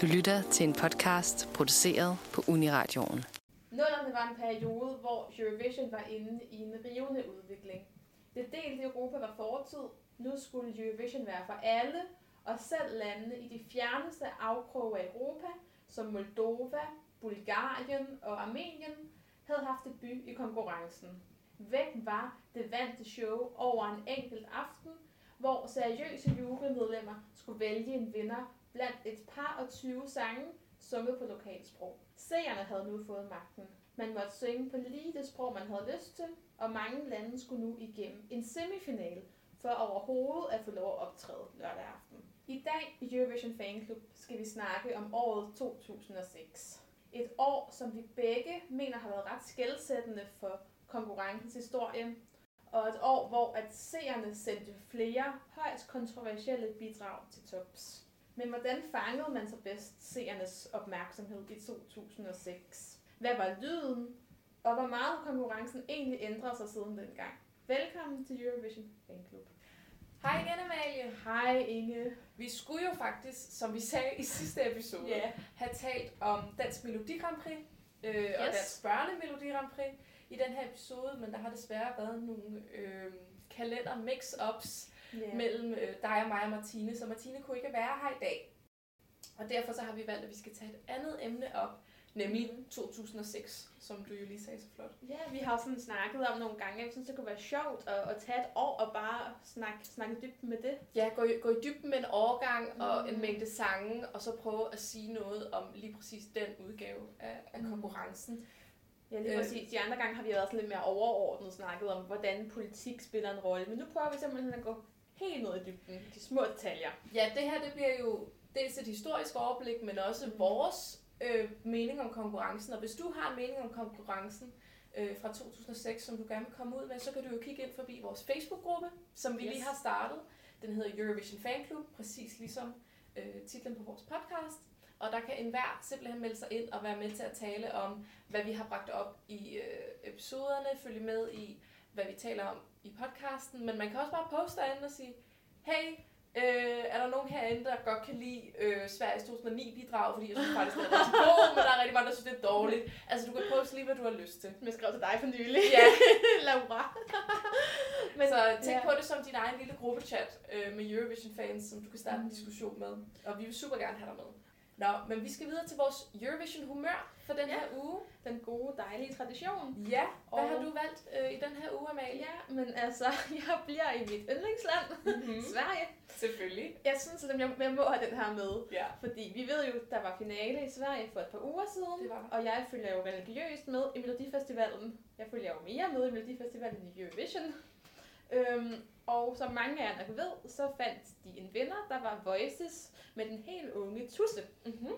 Du lytter til en podcast produceret på Uniradioen. Nullerne var en periode, hvor Eurovision var inde i en rivende udvikling. Det delte Europa var fortid. Nu skulle Eurovision være for alle, og selv landene i de fjerneste afkroge af Europa, som Moldova, Bulgarien og Armenien, havde haft debut i konkurrencen. Væk var det vante show over en enkelt aften, hvor seriøse jurymedlemmer skulle vælge en vinder blandt et par og 20 sange, sunget på lokalsprog. Seerne havde nu fået magten. Man måtte synge på lige det sprog, man havde lyst til, og mange lande skulle nu igennem en semifinal for overhovedet at få lov at optræde lørdag aften. I dag i Eurovision Fan Club skal vi snakke om året 2006. Et år, som vi begge mener har været ret skældsættende for konkurrencens historie, og et år, hvor at seerne sendte flere højst kontroversielle bidrag til tops. Men hvordan fangede man så bedst seernes opmærksomhed i 2006? Hvad var lyden? Og hvor meget konkurrencen egentlig ændret sig siden dengang? Velkommen til Eurovision Fan Club. Hej igen, Amalie. Hej Inge. Vi skulle jo faktisk, som vi sagde i sidste episode, Ja. have talt om Dansk Melodi Grand Prix øh, yes. og. Dansk Børne Melodi Grand Prix i den her episode, men der har desværre været nogle øh, kalender mix-ups Ja. mellem øh, dig og mig og Martine, så Martine kunne ikke være her i dag. Og derfor så har vi valgt, at vi skal tage et andet emne op, nemlig Mhm. 2006, som du jo lige sagde så flot. Ja, vi har sådan snakket om nogle gange, jeg synes, det kunne være sjovt at, at tage et år og bare snakke, snakke dybt med det. Ja, gå i, gå i dybden med en årgang og Mm. en mængde sange, og så prøve at sige noget om lige præcis den udgave af, af Mm. konkurrencen. Ja, lige Øh. præcis. De andre gange har vi været sådan lidt mere overordnet snakket om, hvordan politik spiller en rolle. Men nu prøver vi simpelthen at gå helt ned i dybden. De små detaljer. Ja, det her det bliver jo dels et historisk overblik, men også vores øh, mening om konkurrencen. Og hvis du har en mening om konkurrencen øh, fra 2006, som du gerne vil komme ud med, så kan du jo kigge ind forbi vores Facebook-gruppe, som vi Yes. lige har startet. Den hedder Eurovision Fan Club, præcis ligesom øh, titlen på vores podcast. Og der kan enhver simpelthen melde sig ind og være med til at tale om, hvad vi har bragt op i øh, episoderne, følge med i, hvad vi taler om i podcasten. Men man kan også bare poste derinde og sige, hey, øh, er der nogen herinde, der godt kan lide øh, Sveriges 2009-bidrag, fordi jeg synes faktisk, det er rigtig god, men der er rigtig mange, der synes, det er dårligt. Altså, du kan poste lige, hvad du har lyst til. Som jeg skrev til dig for nylig. Ja. Laura. Men, så tænk ja. på det som din egen lille gruppechat øh, med Eurovision-fans, som du kan starte en Mm. diskussion med. Og vi vil super gerne have dig med. Nå, men vi skal videre til vores Eurovision-humør for den Ja. her uge. Den gode, dejlige tradition. Ja, hvad Og- har du valgt øh, i den her uge, Amalie? Ja, men altså, jeg bliver i mit yndlingsland, Mm-hmm. Sverige. Selvfølgelig. Jeg synes, at jeg, jeg må have den her med. Ja. Fordi vi ved jo, der var finale i Sverige for et par uger siden, Det var og jeg følger jo religiøst med i Melodifestivalen. Jeg følger jo mere med i Melodifestivalen i Eurovision. Øhm, og som mange af jer nok ved, så fandt de en vinder, der var Voices med den helt unge Tusse. Mm-hmm.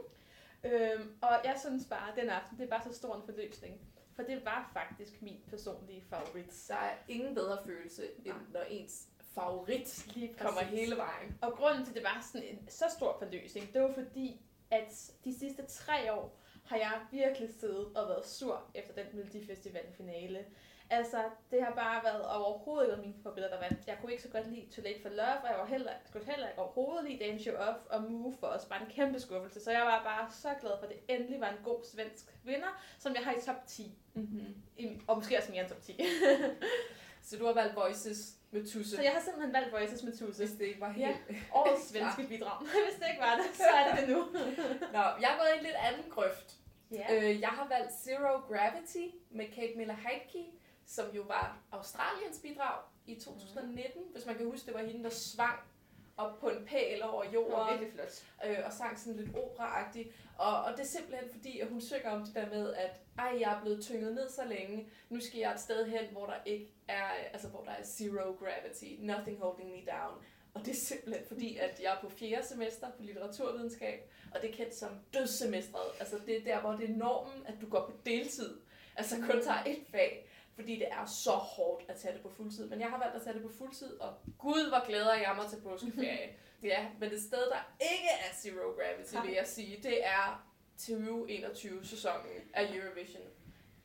Øhm, og jeg synes bare, at den aften, det var så stor en forløsning. For det var faktisk min personlige favorit. Der er ingen bedre følelse, end når ens favorit Lige kommer præcis. hele vejen. Og grunden til, at det var sådan en så stor forløsning, det var fordi, at de sidste tre år har jeg virkelig siddet og været sur efter den Melodifestival finale. Altså, det har bare været overhovedet ikke mine favoritter, der vandt. Jeg kunne ikke så godt lide Too Late for Love, og jeg var heller, skulle heller ikke overhovedet lide Dance Show Off og Move for os. Bare en kæmpe skuffelse. Så jeg var bare så glad for, at det endelig var en god svensk vinder, som jeg har i top 10. Mm-hmm. I, og måske også mere end top 10. Så du har valgt Voices med Tusse, så jeg har simpelthen valgt Voices med Tusse. hvis det ikke var helt... Ja. Årets svenske bidrag. Hvis det ikke var det, så er det det nu. Nå, jeg er gået i en lidt anden grøft. Ja. Øh, jeg har valgt Zero Gravity med Kate Miller Heidke, som jo var Australiens bidrag i 2019. Hvis man kan huske, det var hende, der svang op på en pæl over Det jorden virkelig flot. øh, og sang sådan lidt operaagtigt. Og, og det er simpelthen fordi, at hun synger om det der med, at ej, jeg er blevet tynget ned så længe, nu skal jeg et sted hen, hvor der ikke er, altså hvor der er zero gravity, nothing holding me down. Og det er simpelthen fordi, at jeg er på fjerde semester på litteraturvidenskab, og det er kendt som dødssemestret. Altså det er der, hvor det er normen, at du går på deltid. Altså kun tager et fag, fordi det er så hårdt at tage det på fuldtid. Men jeg har valgt at tage det på fuldtid, og gud, hvor glæder jeg mig til påskeferie. Ja, men det sted, der ikke er Zero Gravity, vil jeg sige, det er 2021-sæsonen af Eurovision.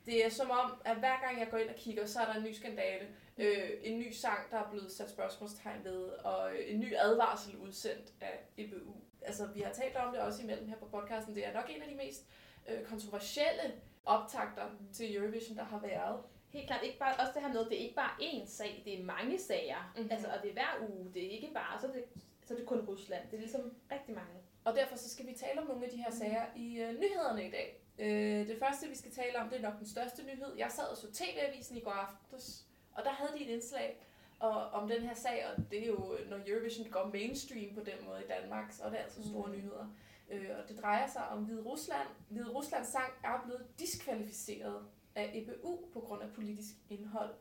Det er som om, at hver gang jeg går ind og kigger, så er der en ny skandale. Øh, en ny sang, der er blevet sat spørgsmålstegn ved, og en ny advarsel udsendt af EBU. altså vi har talt om det også imellem her på podcasten, det er nok en af de mest øh, kontroversielle optakter til Eurovision, der har været. Helt klart, ikke bare, også det her med, det er ikke bare én sag, det er mange sager. Mhm. Mm-hmm. Altså, og det er hver uge, det er ikke bare, så er det, så er det kun Rusland. Det er ligesom rigtig mange. Og derfor så skal vi tale om nogle af de her sager i øh, nyhederne i dag. Øh, det første, vi skal tale om, det er nok den største nyhed. Jeg sad og så TV-avisen i går aftes, og der havde de et indslag og, om den her sag, og det er jo, når Eurovision går mainstream på den måde i Danmark, så er det altså store Mm. nyheder. Øh, og det drejer sig om Hvide Rusland. Hvide Ruslands sang er blevet diskvalificeret af EBU på grund af politisk indhold.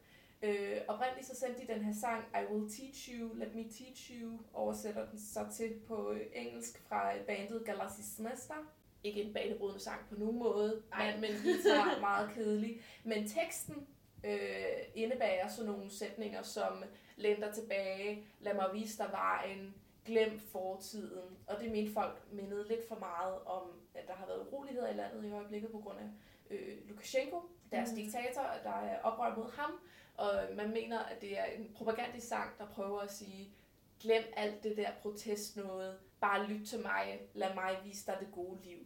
Øh, oprindeligt så sendte de den her sang I Will Teach You, Let Me Teach You, oversætter den så til på øh, engelsk fra øh, bandet Galasismester. Ikke en banebrydende sang på nogen måde, Ej. men, men guitar meget kedelig. Men teksten øh, indebærer sådan nogle sætninger som Læn dig tilbage, lad mig vise dig vejen, glem fortiden. Og det mente folk mindede lidt for meget om, at der har været uroligheder i landet i øjeblikket på grund af øh, Lukashenko, deres mm. diktator, at der er oprør mod ham. Og man mener, at det er en propagandistisk sang, der prøver at sige, glem alt det der protest noget, bare lyt til mig, lad mig vise dig det gode liv.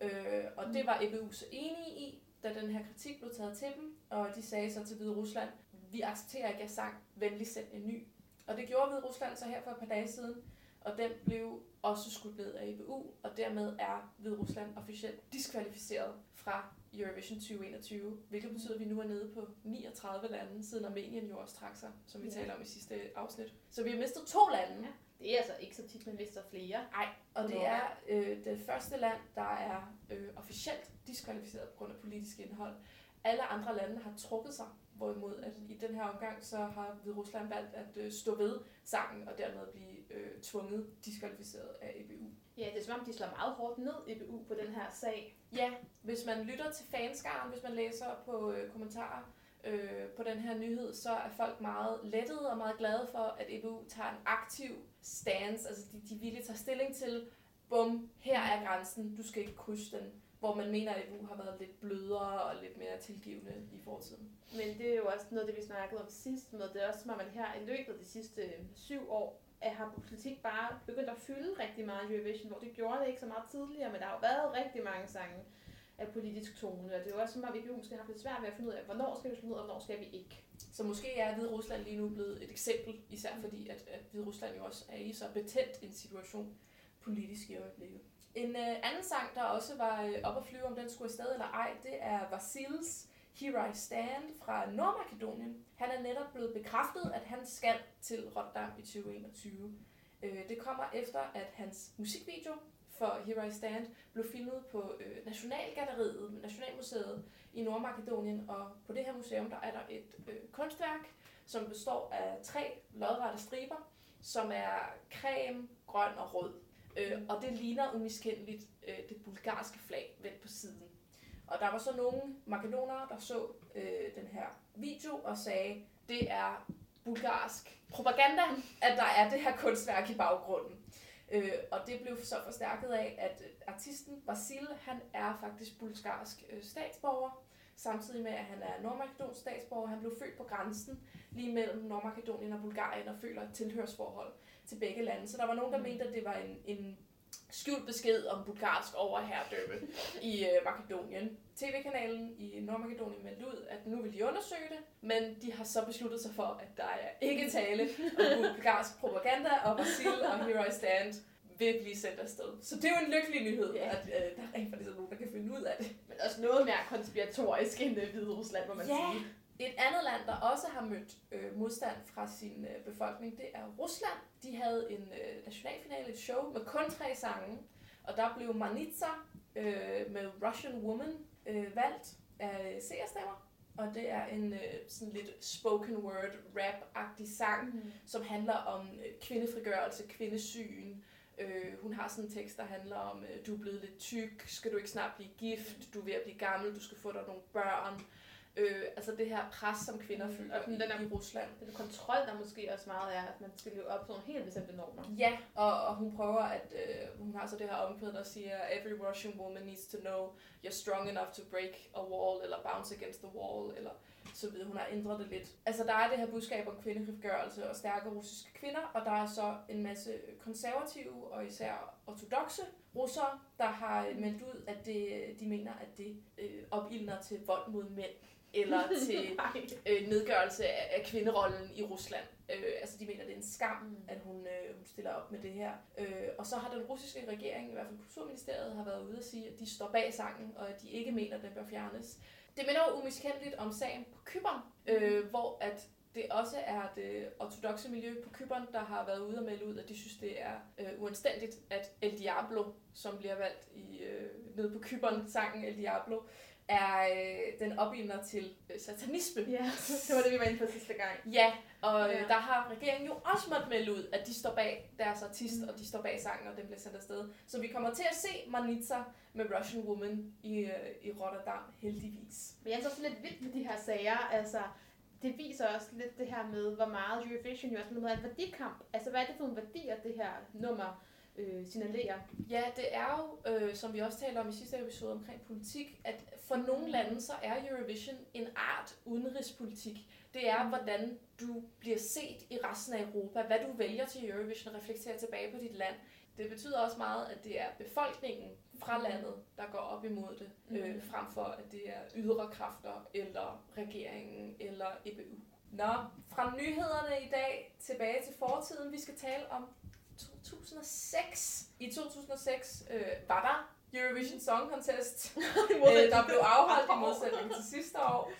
Øh, og det var EBU så enige i, da den her kritik blev taget til dem, og de sagde så til Hvide Rusland, vi accepterer ikke jeres sang, venlig send en ny. Og det gjorde Hvide Rusland så her for et par dage siden, og den blev også skudt ned af EBU, og dermed er Hvide Rusland officielt diskvalificeret fra Eurovision 2021, hvilket betyder, at vi nu er nede på 39 lande, siden Armenien jo også trak sig, som vi Ja. talte om i sidste afsnit. Så vi har mistet to lande, Ja. Det er altså ikke så tit, man mister flere. og det er øh, det første land, der er øh, officielt diskvalificeret på grund af politisk indhold. Alle andre lande har trukket sig, hvorimod at i den her omgang, så har Rusland valgt at øh, stå ved sangen og dermed blive øh, tvunget diskvalificeret af EBU. Ja, det er som om, de slår meget hårdt ned EBU på den her sag. Ja, hvis man lytter til fanskaren, hvis man læser på øh, kommentarer øh, på den her nyhed, så er folk meget lettede og meget glade for, at EBU tager en aktiv stance, altså de, de villige tager stilling til, bum, her er grænsen, du skal ikke krydse den, hvor man mener, at EBU har været lidt blødere og lidt mere tilgivende i fortiden. Men det er jo også noget, det vi snakkede om sidst med. Det er også som om, at her i løbet af de sidste øh, syv år, at har politik bare begyndt at fylde rigtig meget i Eurovision, hvor det gjorde det ikke så meget tidligere, men der har jo været rigtig mange sange af politisk tone, og det er jo også som om, at vi måske har haft lidt svært ved at finde ud af, hvornår skal vi slå ned, og hvornår skal vi ikke. Så måske er Hvide Rusland lige nu blevet et eksempel, især fordi, at, at Hvide Rusland jo også er i så betændt en situation politisk i øjeblikket. En øh, anden sang, der også var øh, op at flyve, om den skulle afsted eller ej, det er Vasils Here I Stand fra Nordmakedonien. Han er netop blevet bekræftet, at han skal til Rotterdam i 2021. Øh, det kommer efter, at hans musikvideo for Here I Stand blev filmet på øh, Nationalgalleriet, Nationalmuseet i Nordmakedonien, og på det her museum, der er der et øh, kunstværk, som består af tre lodrette striber, som er creme, grøn og rød. Øh, og det ligner umiskendeligt øh, det bulgarske flag vendt på siden. Og der var så nogle makedonere, der så øh, den her video og sagde, det er bulgarsk propaganda, at der er det her kunstværk i baggrunden. Øh, og det blev så forstærket af, at øh, artisten Vasil, han er faktisk bulgarsk øh, statsborger, samtidig med, at han er nordmakedonsk statsborger. Han blev født på grænsen lige mellem Nordmakedonien og Bulgarien og føler et tilhørsforhold til begge lande. Så der var nogen, der mente, at det var en, en skjult besked om bulgarsk overherredømme i øh, Makedonien. TV-kanalen i Nordmakedonien meldte ud, at nu vil de undersøge det, men de har så besluttet sig for, at der er ikke tale om bulgarsk propaganda, og Vasil og Here I Stand vil blive sendt afsted. Så det er jo en lykkelig nyhed, Ja. at øh, der er rent faktisk nogen, der kan finde ud af det. Men også noget mere konspiratorisk end øh, Hvide Rusland, må man Ja. sige. Et andet land, der også har mødt øh, modstand fra sin øh, befolkning, det er Rusland. De havde en øh, nationalfinale, et show med kun tre sange, og der blev Manitsa øh, med Russian Woman øh, valgt af seerstemmer. Og det er en øh, sådan lidt spoken word rap-agtig sang, Mm. som handler om øh, kvindefrigørelse, kvindesyn. Øh, hun har sådan en tekst, der handler om, øh, du er blevet lidt tyk, skal du ikke snart blive gift, du er ved at blive gammel, du skal få dig nogle børn. Øh, altså det her pres, som kvinder Mm, føler og den i, der- i Rusland. Den kontrol, der måske også meget er, at man skal leve op til nogle helt bestemte normer. Ja, og, og hun prøver at, øh, hun har så det her omkvæd, der siger, every Russian woman needs to know you're strong enough to break a wall, eller bounce against the wall, eller så videre. Hun har ændret det lidt. Altså, der er det her budskab om kvindefrigørelse og stærke russiske kvinder, og der er så en masse konservative og især ortodoxe russere, der har meldt ud, at det, de mener, at det øh, opildner til vold mod mænd, eller til øh, nedgørelse af, af kvinderollen i Rusland. Øh, altså de mener, det er en skam, Mm. at hun, øh, hun stiller op med det her. Øh, og så har den russiske regering, i hvert fald Kulturministeriet, har været ude at sige, at de står bag sangen, og at de ikke mener, at den bør fjernes. Det minder jo umiskendeligt om sagen på Kypern, øh, hvor at det også er det ortodoxe miljø på Kypern, der har været ude og melde ud, at de synes, det er øh, uanstændigt, at El Diablo, som bliver valgt i, øh, nede på Kypern, sangen El Diablo, er øh, den opildner til øh, satanisme. Ja, det var det, vi var inde på sidste gang. Ja, og øh, Ja. der har regeringen jo også måttet melde ud, at de står bag deres artist, Mm. og de står bag sangen, og den bliver sendt afsted. Så vi kommer til at se Manitza med Russian Woman i, øh, i Rotterdam, heldigvis. Men jeg er så lidt vildt med de her sager. Altså, det viser også lidt det her med, hvor meget Eurovision jo også er en værdikamp. Altså, hvad er det for nogle værdier, det her nummer øh, signalerer? Ja, det er jo, øh, som vi også talte om i sidste episode omkring politik, at for nogle lande, så er Eurovision en art udenrigspolitik. Det er, hvordan du bliver set i resten af Europa. Hvad du vælger til Eurovision reflekterer tilbage på dit land. Det betyder også meget, at det er befolkningen fra landet, der går op imod det, øh, Mhm. frem for at det er ydre kræfter, eller regeringen, eller EBU. Nå, fra nyhederne i dag tilbage til fortiden. Vi skal tale om 2006. I 2006 øh, var der Eurovision Song Contest, øh, der blev afholdt i modsætning til sidste år.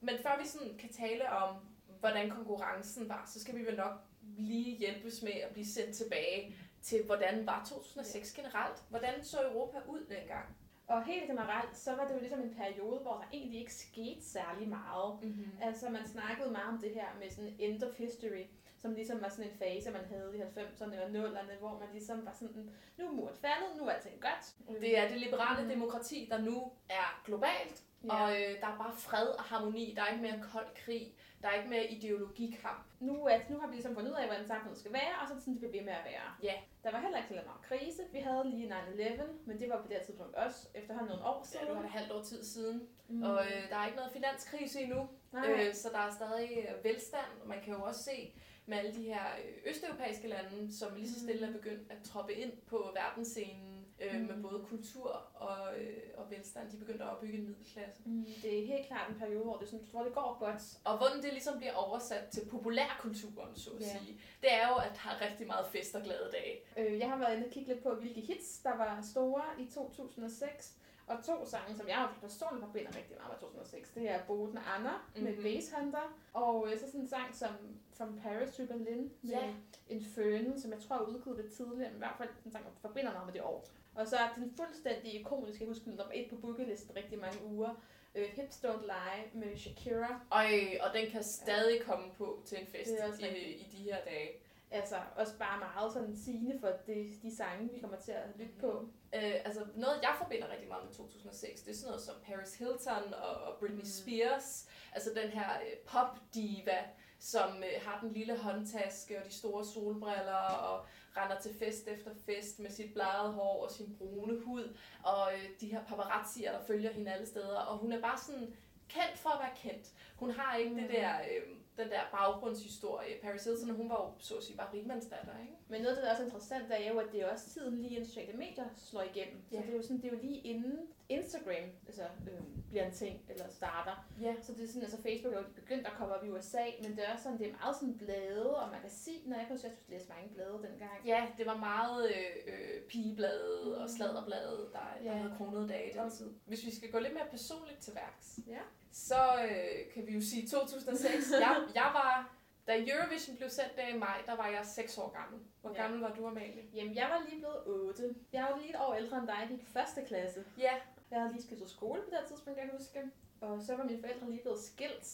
Men før vi sådan kan tale om, hvordan konkurrencen var, så skal vi vel nok lige hjælpes med at blive sendt tilbage til, hvordan var 2006 generelt? Hvordan så Europa ud dengang? Og helt generelt, så var det jo ligesom en periode, hvor der egentlig ikke skete særlig meget. Mm-hmm. Altså, man snakkede meget om det her med sådan end of history, som ligesom var sådan en fase, man havde i 90'erne og 0'erne, hvor man ligesom var sådan, nu er muren faldet, nu er alting godt. Det er det liberale Mhm. demokrati, der nu er globalt, Ja. og øh, der er bare fred og harmoni. Der er ikke mere kold krig. Der er ikke mere ideologikamp. nu, at, nu har vi ligesom fundet ud af, hvordan samfundet skal være, og så det sådan, det bliver ved med at være. Ja. Der var heller ikke så meget krise. Vi havde lige 9-11, men det var på det her tidspunkt også efterhånden nogle år siden. er det halvt år tid siden, Mm. og øh, der er ikke noget finanskrise endnu. Nej, Øh, så der er stadig velstand. Man kan jo også se med alle de her øh, østeuropæiske lande, som lige så stille er begyndt at troppe ind på verdensscenen øh, Mm. med både kultur og, øh, og velstand. De er begyndt at opbygge en middelklasse. Mm, det er helt klart en periode, hvor det, sådan, hvor det går godt. Og hvordan det ligesom bliver oversat til populærkulturen, så at Ja. sige, det er jo, at der er rigtig meget fest og glade dage. Øh, jeg har været inde og kigge lidt på, hvilke hits, der var store i 2006. Og to sange, som jeg personligt forbinder rigtig meget med 2006, det er Boden Anna mm-hmm. med Mhm. Base Hunter, og øh, så sådan en sang som From Paris to Berlin med Ja. Inferno, som jeg tror er udgivet lidt tidligere, men i hvert fald en sang, jeg forbinder meget med det år. Og så er den fuldstændig ikoniske, jeg husker den nummer et på bookelisten rigtig mange uger, øh, Hips Don't Lie med Shakira. Og, øh, og den kan stadig komme på til en fest i, i de her dage. Altså også bare meget sådan sigende for det, de sange, vi kommer til at lytte på. Øh, altså noget, jeg forbinder rigtig meget med 2006, det er sådan noget som Paris Hilton og, og Britney Mm. Spears. Altså den her øh, pop-diva, som øh, har den lille håndtaske og de store solbriller og render til fest efter fest med sit bladede hår og sin brune hud. Og øh, de her paparazzier, der følger hende alle steder. Og hun er bare sådan kendt for at være kendt. Hun har ikke mm. det Mm. der, øh, den der baggrundshistorie. Paris Hilton, hun var jo så at sige bare rigmandsdatter, ikke? Men noget, der er også interessant, er jo, at det er også tiden lige inden sociale medier slår igennem. Ja. Så det er jo sådan, det er jo lige inden Instagram altså, øh, bliver en ting, eller starter. Ja. Så det er sådan, altså Facebook er jo begyndt at komme op i USA, men det er også sådan, det er meget sådan blade og magasiner. Jeg kan huske, at jeg skulle læse mange blade dengang. Ja, det var meget øh, øh, pigebladet og Mm. sladderbladet, der, der Ja. havde kronet dage i den tid. Hvis vi skal gå lidt mere personligt til værks, Ja. så øh, kan vi jo sige 2006. jeg, jeg var, da Eurovision blev sendt der i maj, der var jeg 6 år gammel. Hvor Ja. gammel var du, Amalie? Jamen, jeg var lige blevet 8. Jeg var lige et år ældre end dig. Jeg gik i første klasse. Ja, Jeg havde lige skiftet skole på det tidspunkt, jeg huske. Og så var mine forældre lige blevet skilt.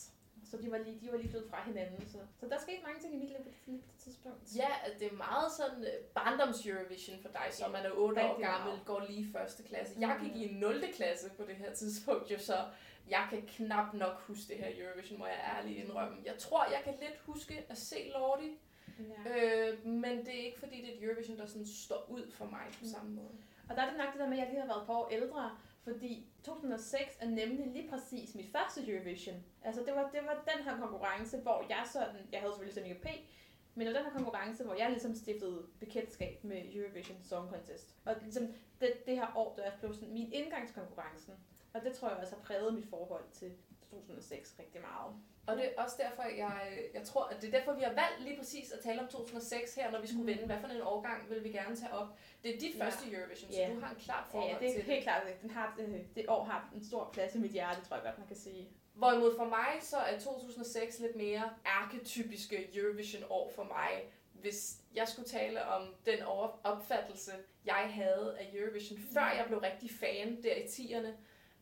Så de var lige, de var lige flyttet fra hinanden. Så, så der skete mange ting i mit liv på det, på det tidspunkt. ja, det er meget sådan øh, barndoms Eurovision for dig, som man er 8 år gammel, meget. går lige i første klasse. Jeg gik i 0. klasse på det her tidspunkt, jo så jeg kan knap nok huske det her Eurovision, må jeg ærligt indrømme. Jeg tror, jeg kan lidt huske at se Lordi, Ja. Øh, men det er ikke fordi, det er et Eurovision, der sådan står ud for mig på Mm. samme måde. Og der er det nok det der med, at jeg lige har været et par år ældre, fordi 2006 er nemlig lige præcis mit første Eurovision. Altså det var, det var den her konkurrence, hvor jeg sådan, jeg havde selvfølgelig P, Men det var den her konkurrence, hvor jeg ligesom stiftede bekendtskab med Eurovision Song Contest. Og ligesom det, det her år, der blev sådan min indgangskonkurrencen. Og det tror jeg også har præget mit forhold til 2006 rigtig meget. Og det er også derfor, jeg, jeg tror, at det er derfor, vi har valgt lige præcis at tale om 2006 her, når vi skulle Mm. vende, hvad for en årgang vil vi gerne tage op. Det er dit Ja. første Eurovision, så Ja. du har en klart Ja, forhold ja, det er til helt klart, at den har, det, det år har en stor plads i mit hjerte, tror jeg godt, man kan sige. Hvorimod for mig, så er 2006 lidt mere arketypiske Eurovision-år for mig. Hvis jeg skulle tale om den opfattelse, jeg havde af Eurovision, før jeg blev rigtig fan der i 10'erne,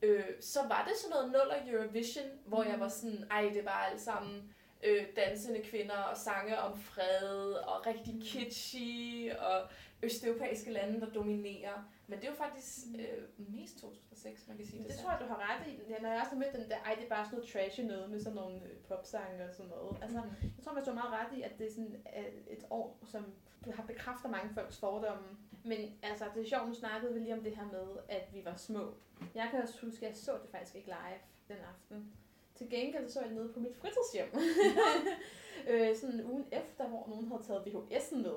øh, så var det sådan noget nuller Eurovision, hvor jeg var sådan, ej, det var alt sammen øh, dansende kvinder og sange om fred og rigtig kitschy og østeuropæiske lande, der dominerer. Men det er jo faktisk øh, mest 2006, man kan sige Det, det. det tror jeg, du har ret i. Ja, når jeg også har mødt den der, ej, det er bare sådan noget trashy noget med sådan nogle øh, popsange og sådan noget. Altså, Mhm. jeg tror, man har meget ret i, at det er sådan øh, et år, som har bekræfter mange folks fordomme. Men altså, det er sjovt, nu snakkede vi lige om det her med, at vi var små. Jeg kan også huske, at jeg så det faktisk ikke live den aften. Til gengæld så jeg nede på mit fritidshjem. øh, sådan ugen efter, hvor nogen havde taget VHS'en med.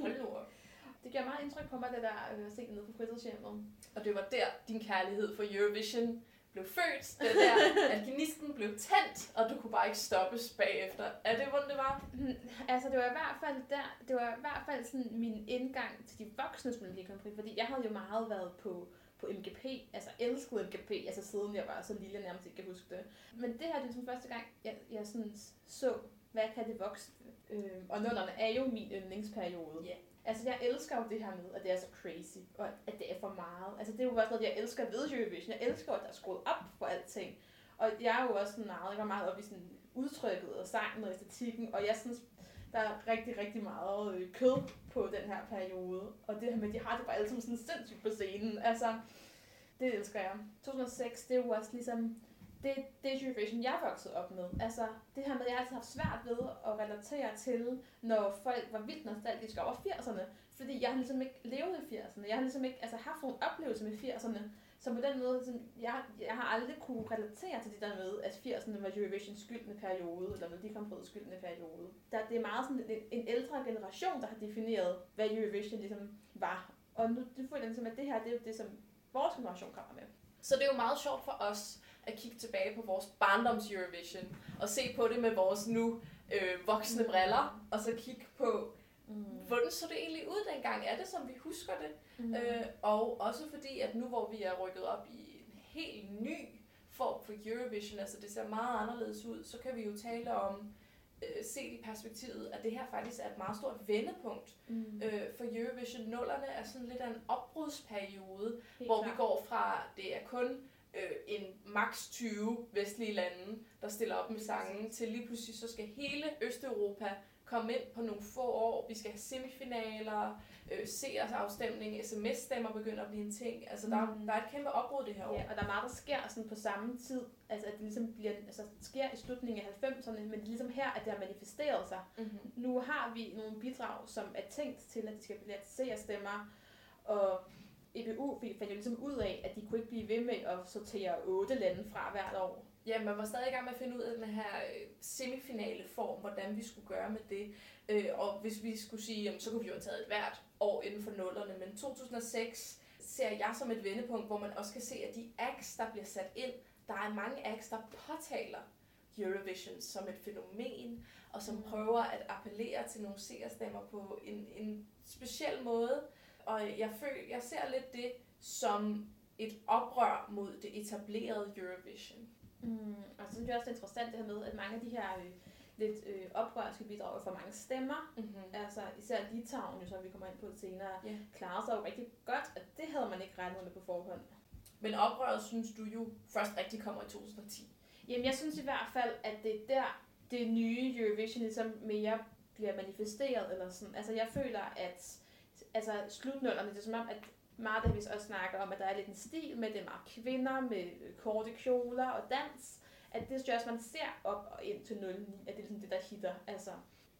Hold op. det gør meget indtryk på mig, det der øh, at se det nede på fritidshjemmet. Og det var der, din kærlighed for Eurovision blev født. Det der, at gnisten blev tændt, og du kunne bare ikke stoppes bagefter. Er det, hvordan det var? Hmm, Altså, det var i hvert fald der, det var i hvert fald sådan min indgang til de voksnes Melodi Grand Prix, fordi jeg havde jo meget været på, på MGP, altså elsket MGP, altså siden jeg var så lille, jeg nærmest ikke kan huske det. Men det her, det er sådan første gang, jeg, jeg sådan så, hvad kan det voksne? Øh, og nullerne er jo min yndlingsperiode. Ja. Altså, jeg elsker jo det her med, at det er så crazy, og at det er for meget. Altså, det er jo også noget, jeg elsker ved Eurovision. Jeg elsker, at der er skruet op for alting. Og jeg er jo også sådan meget, jeg var meget op i sådan udtrykket og sangen og æstetikken, og jeg synes, der er rigtig, rigtig meget øh, kød på den her periode. Og det her med, at de har det bare alle sådan sindssygt på scenen. Altså, det elsker jeg. 2006, det er jo også ligesom, det, det er situation, jeg er vokset op med. Altså, det her med, at jeg har altid haft svært ved at relatere til, når folk var vildt nostalgiske over 80'erne. Fordi jeg har ligesom ikke levet i 80'erne. Jeg har ligesom ikke altså, haft nogle oplevelser med 80'erne. Så på den måde, sådan, jeg, jeg har aldrig kunne relatere til det der med, at 80'erne var Eurovisions skyldende periode, eller når de kom på skyldende periode. Der, det er meget sådan en, en ældre generation, der har defineret, hvad Eurovision ligesom var. Og nu det føler jeg ligesom, at det her, det er jo det, som vores generation kommer med. Så det er jo meget sjovt for os at kigge tilbage på vores barndoms Eurovision, og se på det med vores nu øh, voksne briller, og så kigge på, Mm. hvordan så det egentlig ud dengang? Er det, som vi husker det? Mm. Øh, og også fordi, at nu hvor vi er rykket op i en helt ny form for Eurovision, altså det ser meget anderledes ud, så kan vi jo tale om, øh, set i perspektivet, at det her faktisk er et meget stort vendepunkt. Mm. Øh, for Eurovision nullerne er sådan lidt af en opbrudsperiode, Helt hvor vi klart. går fra, det er kun øh, en maks 20 vestlige lande, der stiller op med sangen, til lige pludselig så skal hele Østeuropa komme ind på nogle få år. Vi skal have semifinaler, øh, seersafstemning, sms-stemmer begynder at blive en ting. Altså, der, Mm. der er et kæmpe opbrud det her år. Ja, og der er meget, der sker sådan på samme tid. Altså, at det ligesom bliver, altså, sker i slutningen af 90'erne, men det er ligesom her, at det har manifesteret sig. Mm-hmm. Nu har vi nogle bidrag, som er tænkt til, at de skal blive stemmer, og EBU fandt jo ligesom ud af, at de kunne ikke blive ved med at sortere otte lande fra hvert år. Ja, man var stadig i gang med at finde ud af den her øh, semifinale form, hvordan vi skulle gøre med det. Øh, og hvis vi skulle sige, jamen, så kunne vi jo have taget et hvert år inden for nullerne, men 2006 ser jeg som et vendepunkt, hvor man også kan se, at de acts, der bliver sat ind, der er mange acts, der påtaler Eurovision som et fænomen, og som Mm. prøver at appellere til nogle seerstemmer på en, en speciel måde. Og jeg, føler, jeg ser lidt det som et oprør mod det etablerede Eurovision. Mm, og så synes jeg også, er interessant det her med, at mange af de her øh, lidt øh, oprørske bidrag får mange stemmer. Mm-hmm. Altså især Litauen, som vi kommer ind på senere, Ja. klarer sig jo rigtig godt, og det havde man ikke regnet med på forhånd. Men oprøret synes du jo først rigtig kommer i 2010. Jamen, jeg synes i hvert fald, at det er der, det nye Eurovision ligesom mere bliver manifesteret, eller sådan. Altså, jeg føler, at altså, slutnullerne, det er som om, at meget af det, vi også snakker om, at der er lidt en stil med, det er meget kvinder med øh, korte kjoler og dans, at det synes jeg også, man ser op og ind til 09, at det er ligesom det, der hitter. Altså,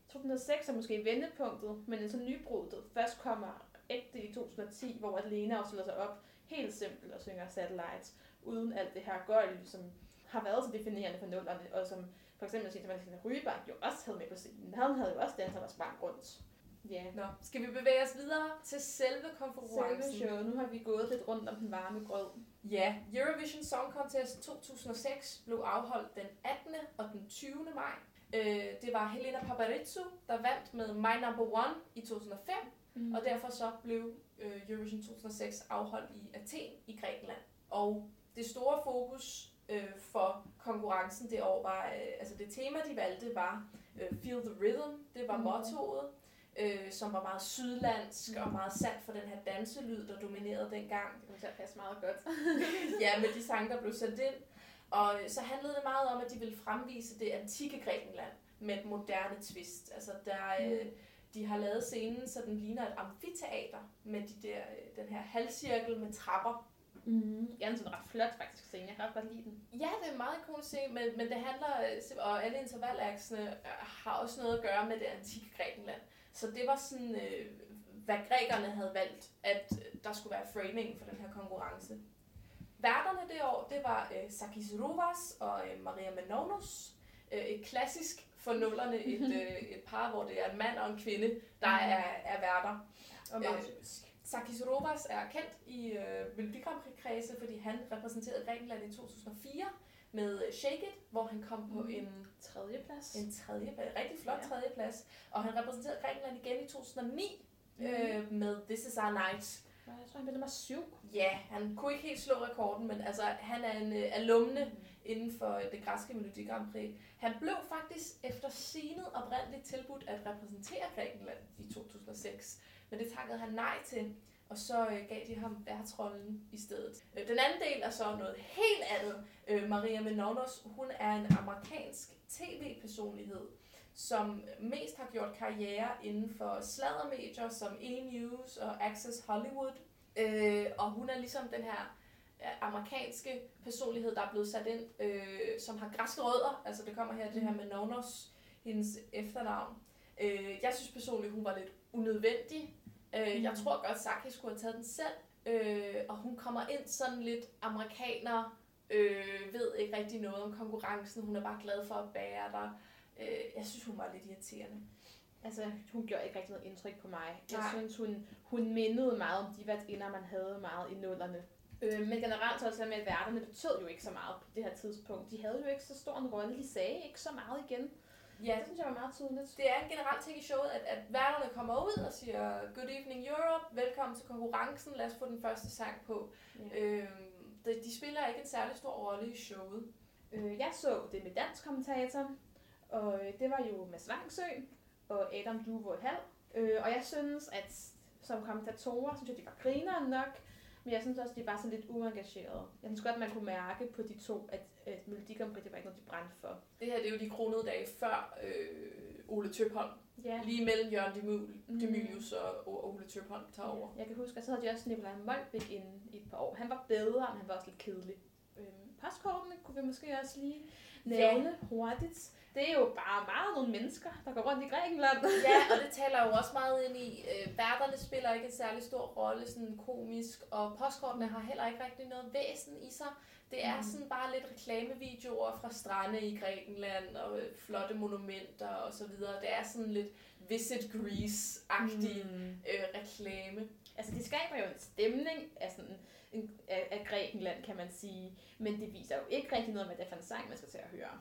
2006 er måske vendepunktet, men en så nybruddet først kommer ægte i 2010, hvor Lena også stiller sig op helt simpelt og synger Satellites, uden alt det her gøjl, som har været så definerende for nullerne, og som For eksempel sige, at Ryberg jo også havde med på scenen. Han havde jo også danset og sprang rundt. Ja. Nå, skal vi bevæge os videre til selve Selve konferencen? show. Nu har vi gået lidt rundt om den varme grød. Ja, Eurovision Song Contest 2006 blev afholdt den 18. og den 20. maj. Øh, det var Helena Paparizou, der vandt med My Number One i 2005, Mm. og derfor så blev øh, Eurovision 2006 afholdt i Athen i Grækenland. Og det store fokus øh, for konkurrencen det år var, øh, altså det tema, de valgte var øh, Feel the Rhythm, det var Mhm. mottoet, øh, som var meget sydlandsk og meget sandt for den her danselyd, der dominerede dengang. Det kommer til at passe meget godt. ja, med de sange, der blev sendt ind. Og så handlede det meget om, at de ville fremvise det antikke Grækenland med et moderne twist. Altså, der, øh, de har lavet scenen, så den ligner et amfiteater med de der, øh, den her halvcirkel med trapper. Mm. Ja, den er sådan ret flot faktisk scene. Jeg kan ret godt lide den. Ja, det er meget ikonisk scene, men, men det handler, øh, og alle intervallaksene øh, har også noget at gøre med det antikke Grækenland. Så det var sådan, øh, hvad grækerne havde valgt, at øh, der skulle være framing for den her konkurrence. Værterne det år, det var øh, Sakis Rovas og øh, Maria Menounos. Øh, et klassisk for nullerne, et, øh, et par, hvor det er en mand og en kvinde, der er, er værter. Og Øh. Sakis Rovas er kendt i øh, Melodi Grand Prix kredse, fordi han repræsenterede Grækenland i 2004 med Shake It, hvor han kom på Mhm. en, Tredje plads. en tredje, rigtig flot Ja. tredje plads. Og han repræsenterede Grækenland igen i 2009 Mhm. øh, med This Is Our Night. Jeg tror, han blev nummer syv. Ja, han kunne ikke helt slå rekorden, men altså, han er en øh, alumne inden for det græske Melodi Grand Prix. Han blev faktisk efter signet oprindeligt tilbudt at repræsentere Grækenland i 2006, men det takkede han nej til, og så øh, gav de ham værtsrollen i stedet. Øh, den anden del er så noget helt andet. Øh, Maria Menounos, hun er en amerikansk tv-personlighed, som mest har gjort karriere inden for sladdermedier som E-News og Access Hollywood. Øh, og hun er ligesom den her amerikanske personlighed, der er blevet sat ind, øh, som har græske rødder. Altså det kommer her, det her med Nonos, hendes efternavn. Øh, jeg synes personligt, hun var lidt unødvendig. Øh, Jeg Mm. tror godt, Saki skulle have taget den selv. Øh, og hun kommer ind sådan lidt amerikaner, øh, ved ikke rigtig noget om konkurrencen. Hun er bare glad for at bære der. Øh, jeg synes, hun var lidt irriterende. Altså, hun gjorde ikke rigtig noget indtryk på mig. Jeg Nej. synes, hun, hun mindede meget om de værtinder, man havde meget i nullerne. Øh, men generelt så også med, at værterne betød jo ikke så meget på det her tidspunkt. De havde jo ikke så stor en rolle. De sagde ikke så meget igen. Ja, Det synes jeg var meget tydeligt. det er en generel ting i showet, at, at værterne kommer ud og siger, Good evening Europe, velkommen til konkurrencen, lad os få den første sang på. Ja. Øh, de, de spiller ikke en særlig stor rolle i showet. Øh, jeg så det med dansk kommentator, og øh, det var jo Mads Vangsø og Adam Duvold Hall. Øh, og jeg synes, at som kommentatorer, synes jeg, de var grineren nok, men jeg synes også, de var sådan lidt uengagerede. Jeg synes godt, man kunne mærke på de to, at, at Melodi Grand Prix, det var ikke noget, de brændte for. Det her det er jo de kronede dage før øh, Ole Tøpholm. Ja. Lige mellem Jørgen Demul, Mm. Demilius og, og Ole Tøpholm tager over. Jeg kan huske, at så havde de også Nikolaj Molbæk inde i et par år. Han var bedre, men han var også lidt kedelig. Øhm, postkortene kunne vi måske også lige nævne hurtigt. Det er jo bare meget nogle mennesker, der går rundt i Grækenland. Ja, og det taler jo også meget ind i, øh, værterne spiller ikke en særlig stor rolle, sådan komisk, og postkortene har heller ikke rigtig noget væsen i sig. Det er Mm. sådan bare lidt reklamevideoer fra strande i Grækenland, og øh, flotte monumenter og så videre. Det er sådan lidt Visit Greece-agtig Mm. øh, reklame. Altså, de skaber jo en stemning af, sådan, en, af, af Grækenland, kan man sige. Men det viser jo ikke rigtig noget med, hvad det er for en sang, man skal til at høre.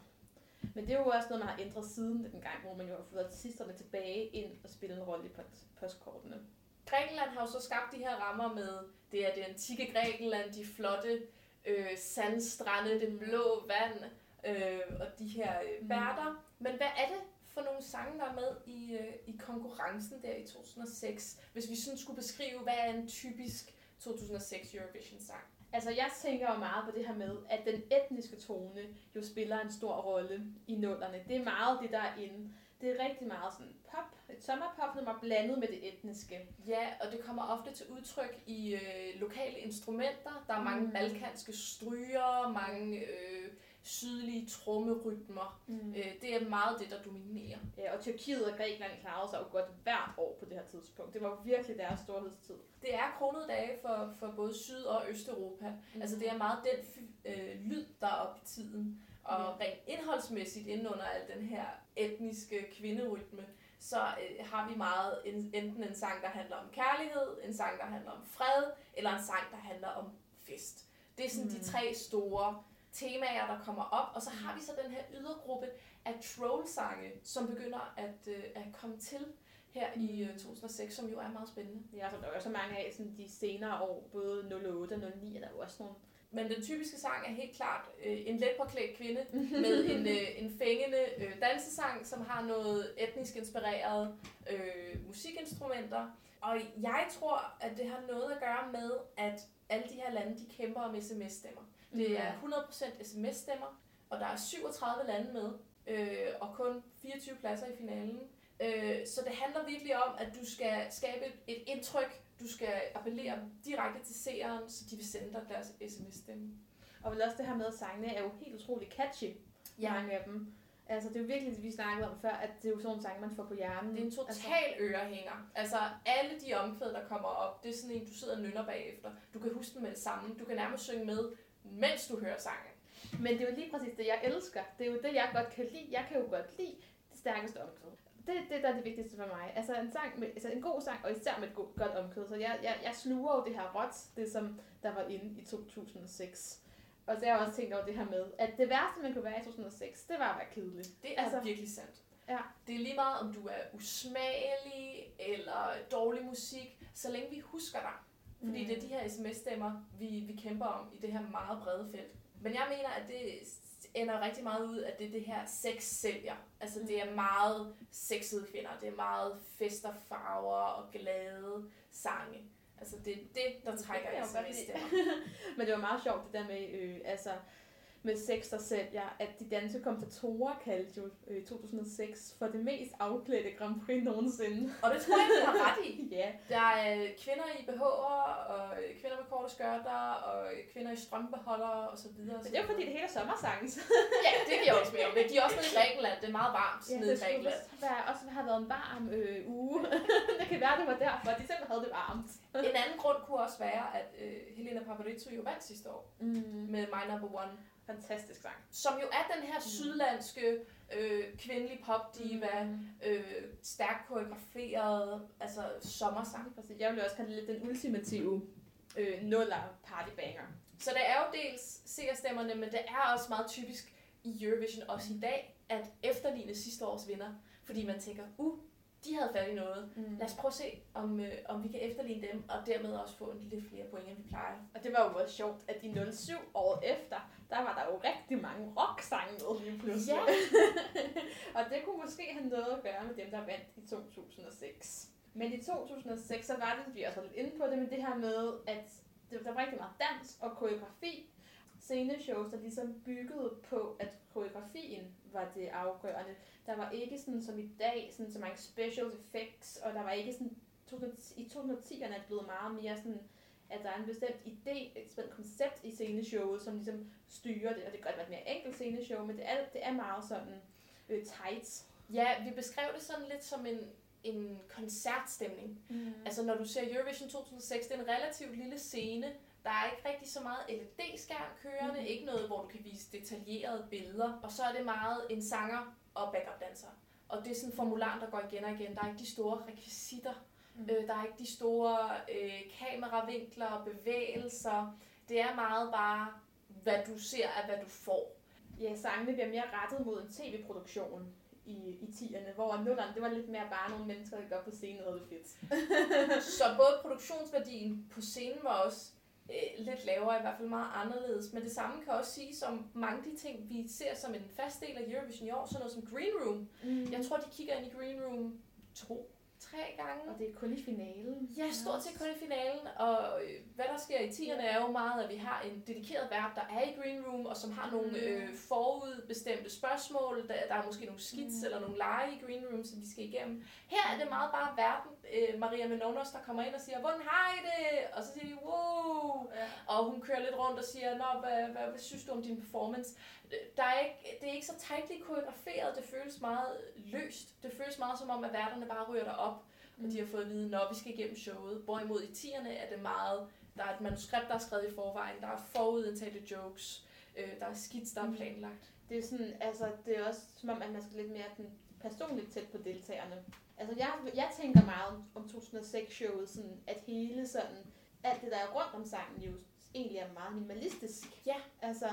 Men det er jo også noget, man har ændret siden den gang, hvor man jo har fået artisterne tilbage ind og spille en rolle i post- postkortene. Grækenland har jo så skabt de her rammer med, det er det antikke Grækenland, de flotte øh, sandstrande, det blå vand øh, og de her øh, Mm. værter. Men hvad er det for nogle sange, der er med i, øh, i konkurrencen der i 2006? Hvis vi sådan skulle beskrive, hvad er en typisk 2006 Eurovision-sang? Altså, jeg tænker jo meget på det her med, at den etniske tone jo spiller en stor rolle i nullerne. Det er meget det, der er inde. Det er rigtig meget sådan pop, et sommerpop-nummer blandet med det etniske. Ja, og det kommer ofte til udtryk i øh, lokale instrumenter. Der er mange Mm. balkanske stryger, mange øh, sydlige trommerytmer. Mm. Øh, det er meget det, der dominerer. Ja, og Tyrkiet og Grækenland klarede sig jo godt hvert år på det her tidspunkt. Det var virkelig deres storhedstid. Det er kronede dage for, for både Syd- og Østeuropa. Mm. Altså det er meget den øh, lyd, der er op i tiden. Og rent indholdsmæssigt inden under al den her etniske kvinderytme, så øh, har vi meget en, enten en sang, der handler om kærlighed, en sang, der handler om fred, eller en sang, der handler om fest. Det er sådan mm. de tre store temaer, der kommer op, og så har vi så den her ydergruppe af troll-sange, som begynder at, øh, at komme til her i øh, 2006, som jo er meget spændende. Ja, så der er jo så mange af sådan de senere år, både 08 og 09, er der jo også nogle men den typiske sang er helt klart øh, en let påklædt kvinde med en, øh, en fængende øh, dansesang, som har noget etnisk inspireret øh, musikinstrumenter. Og jeg tror, at det har noget at gøre med, at alle de her lande, de kæmper om sms-stemmer. Det er 100% sms-stemmer, og der er 37 lande med, øh, og kun 24 pladser i finalen. Øh, så det handler virkelig om, at du skal skabe et indtryk du skal appellere direkte til seeren, så de vil sende dig deres sms-stemme. Og vel også det her med, at sangene er jo helt utrolig catchy. Ja. Mange af dem. Altså, det er jo virkelig, vi snakkede om før, at det er jo sådan nogle sange, man får på hjernen. Det er en total altså. ørehænger. Altså, alle de omkvæd, der kommer op, det er sådan en, du sidder og nynner bagefter. Du kan huske dem med det samme. Du kan nærmest synge med, mens du hører sangen. Men det er jo lige præcis det, jeg elsker. Det er jo det, jeg godt kan lide. Jeg kan jo godt lide det stærkeste omkvæd det, det der er det vigtigste for mig. Altså en, sang med, altså en god sang, og især med et god, godt omkød. Så jeg, jeg, jeg sluger jo det her råt, det som der var inde i 2006. Og så har jeg også tænkt over det her med, at det værste, man kunne være i 2006, det var at være kedelig. Det er altså, virkelig sandt. Ja. Det er lige meget, om du er usmagelig eller dårlig musik, så længe vi husker dig. Fordi mm. det er de her sms-stemmer, vi, vi kæmper om i det her meget brede felt. Men jeg mener, at det ender rigtig meget ud, at det er det her sex sælger. Altså det er meget sexede kvinder, det er meget fester, farver og glade sange. Altså det er det, der trækker jeg sms Men det var meget sjovt det der med, øh, altså med sex, der sælger, at de danske kommentatorer kaldte jo øh, 2006 for det mest afklædte Grand Prix nogensinde. Og det tror jeg, du har ret i. ja. Der er øh, kvinder i BH'er, og øh, kvinder med korte skørter, og øh, kvinder i strømbeholder, og så videre. Men det er jo fordi, det hele er sommersang. ja, det giver også mere. Men de er også nede i Grækenland. Det er meget varmt ja, nede i Grækenland. Det også har været en varm øh, uge. det kan være, det var derfor, de simpelthen havde det varmt. en anden grund kunne også være, at øh, Helena Paparizou jo vandt sidste år mm. med My Number One. Fantastisk sang. Som jo er den her mm. sydlandske øh, kvindelige popdiva, mm. øh, stærkt koreograferet, altså sommersang. Jeg vil også kalde det lidt den ultimative øh, nuller partybanger. Så det er jo dels seerstemmerne, men det er også meget typisk i Eurovision også i dag, at efterligne sidste års vinder. Fordi man tænker, uh, de havde fat i noget. Mm. Lad os prøve at se, om, øh, om vi kan efterligne dem, og dermed også få en lidt flere point, end vi plejer. Og det var jo også sjovt, at i 07 år efter, der var der jo rigtig mange rocksange med lige pludselig. Ja. og det kunne måske have noget at gøre med dem, der vandt i 2006. Men i 2006, så var det, vi også lidt inde på det, med det her med, at der var rigtig meget dans og koreografi. Sceneshows, der ligesom byggede på, at koreografien var det afgørende. Der var ikke sådan som i dag, sådan så mange special effects, og der var ikke sådan, i 2010'erne er det blevet meget mere sådan, at der er en bestemt idé, et bestemt koncept i sceneshowet, som ligesom styrer det, og det kan godt være et mere enkelt sceneshow, men det er, det er meget sådan øh, tight. Ja, vi beskrev det sådan lidt som en, en koncertstemning. Mm. Altså når du ser Eurovision 2006, det er en relativt lille scene, der er ikke rigtig så meget LED-skærm kørende, mm. ikke noget, hvor du kan vise detaljerede billeder, og så er det meget en sanger og backup danser. Og det er sådan en formular, der går igen og igen. Der er ikke de store rekvisitter. Mm. Øh, der er ikke de store øh, kameravinkler og bevægelser. Det er meget bare, hvad du ser, er hvad du får. Ja, sangene bliver mere rettet mod en tv-produktion i, i 10'erne, hvor nullerne, det var lidt mere bare nogle mennesker, der går på scenen og det fedt. så både produktionsværdien på scenen var også øh, lidt lavere, i hvert fald meget anderledes. Men det samme kan også sige som mange af de ting, vi ser som en fast del af Eurovision i år, sådan noget som Green Room. Mm. Jeg tror, de kigger ind i Green Room to tre gange. Og det er kun i finalen. Ja, stort set kun i finalen. Og øh, hvad der sker i tierne er jo meget, at vi har en dedikeret vært, der er i Green Room, og som har nogle mm. øh, forudbestemte spørgsmål. Der, der er måske nogle skits mm. eller nogle lege i Green Room, som de skal igennem. Her er det meget bare verden, øh, Maria Menonos, der kommer ind og siger, hvordan har I det? Og så siger de, wow! Ja. Og hun kører lidt rundt og siger, Nå, hvad, hvad, hvad synes du om din performance? Der er ikke, det er ikke så tightly koreograferet, det føles meget løst. Det føles meget som om, at værterne bare ryger derop, mm. og de har fået at vide, når vi skal igennem showet. Hvorimod i tierne er det meget, der er et manuskript, der er skrevet i forvejen, der er forudindtagte jokes, Øh, der er skits, der er Mm. planlagt. Det er sådan, altså, det er også som om, at man skal lidt mere den personligt tæt på deltagerne. Altså, jeg, jeg tænker meget om, om 2006-showet, sådan, at hele sådan, alt det, der er rundt om sangen, jo egentlig er meget minimalistisk. Ja. Altså,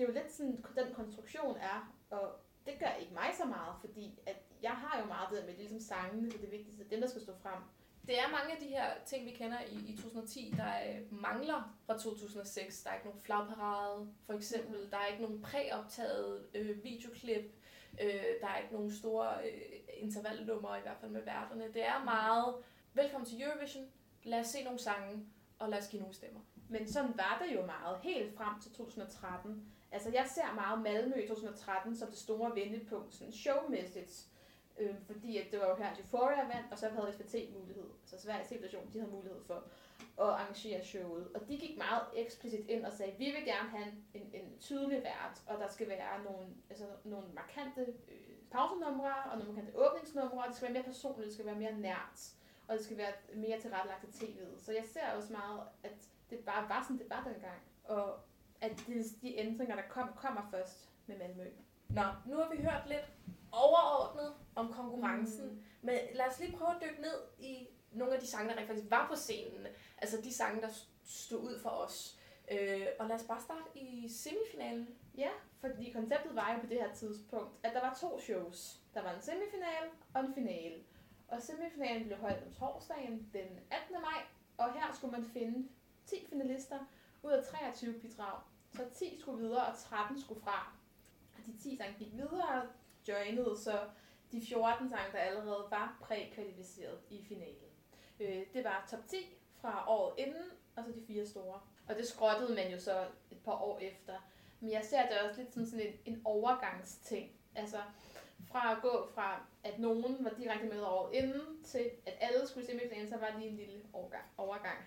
det er jo lidt sådan, den konstruktion er, og det gør ikke mig så meget, fordi at jeg har jo meget det der med, det ligesom sangene, det er det vigtigste, dem der skal stå frem. Det er mange af de her ting, vi kender i, i 2010, der øh, mangler fra 2006. Der er ikke nogen flagparade, for eksempel. Der er ikke nogen præoptaget øh, videoklip. Øh, der er ikke nogen store øh, intervallnumre, i hvert fald med værterne. Det er meget, velkommen til Eurovision, lad os se nogle sange, og lad os give nogle stemmer. Men sådan var det jo meget, helt frem til 2013. Altså, jeg ser meget Malmø i 2013 som det store vendepunkt, sådan showmæssigt. Øh, fordi at det var jo her, at Euphoria vandt, og så havde SVT mulighed, altså Sveriges Television, de havde mulighed for at arrangere showet. Og de gik meget eksplicit ind og sagde, vi vil gerne have en, en tydelig vært, og der skal være nogle, altså, nogle markante øh, pausenumre, og nogle markante åbningsnumre, og det skal være mere personligt, det skal være mere nært, og det skal være mere tilrettelagt til tv'et. Så jeg ser også meget, at det bare var sådan, det var dengang. Og at de, de ændringer, der kom, kommer først med Malmø. Nå, nu har vi hørt lidt overordnet om konkurrencen, mm. men lad os lige prøve at dykke ned i nogle af de sange, der rent faktisk var på scenen. Altså de sange, der stod ud for os. Øh, og lad os bare starte i semifinalen. Ja, fordi konceptet var jo på det her tidspunkt, at der var to shows. Der var en semifinal og en finale. Og semifinalen blev holdt om torsdagen den 18. maj, og her skulle man finde 10 finalister ud af 23 bidrag. Så 10 skulle videre, og 13 skulle fra. Og de 10 sange gik videre og joinede, så de 14 sange, der allerede var prækvalificeret i finalen. Øh, det var top 10 fra året inden, og så de fire store. Og det skrottede man jo så et par år efter. Men jeg ser det også lidt som sådan en, en overgangsting. Altså fra at gå fra, at nogen var direkte med året inden, til at alle skulle i semifinalen, så var det lige en lille overgang. overgang.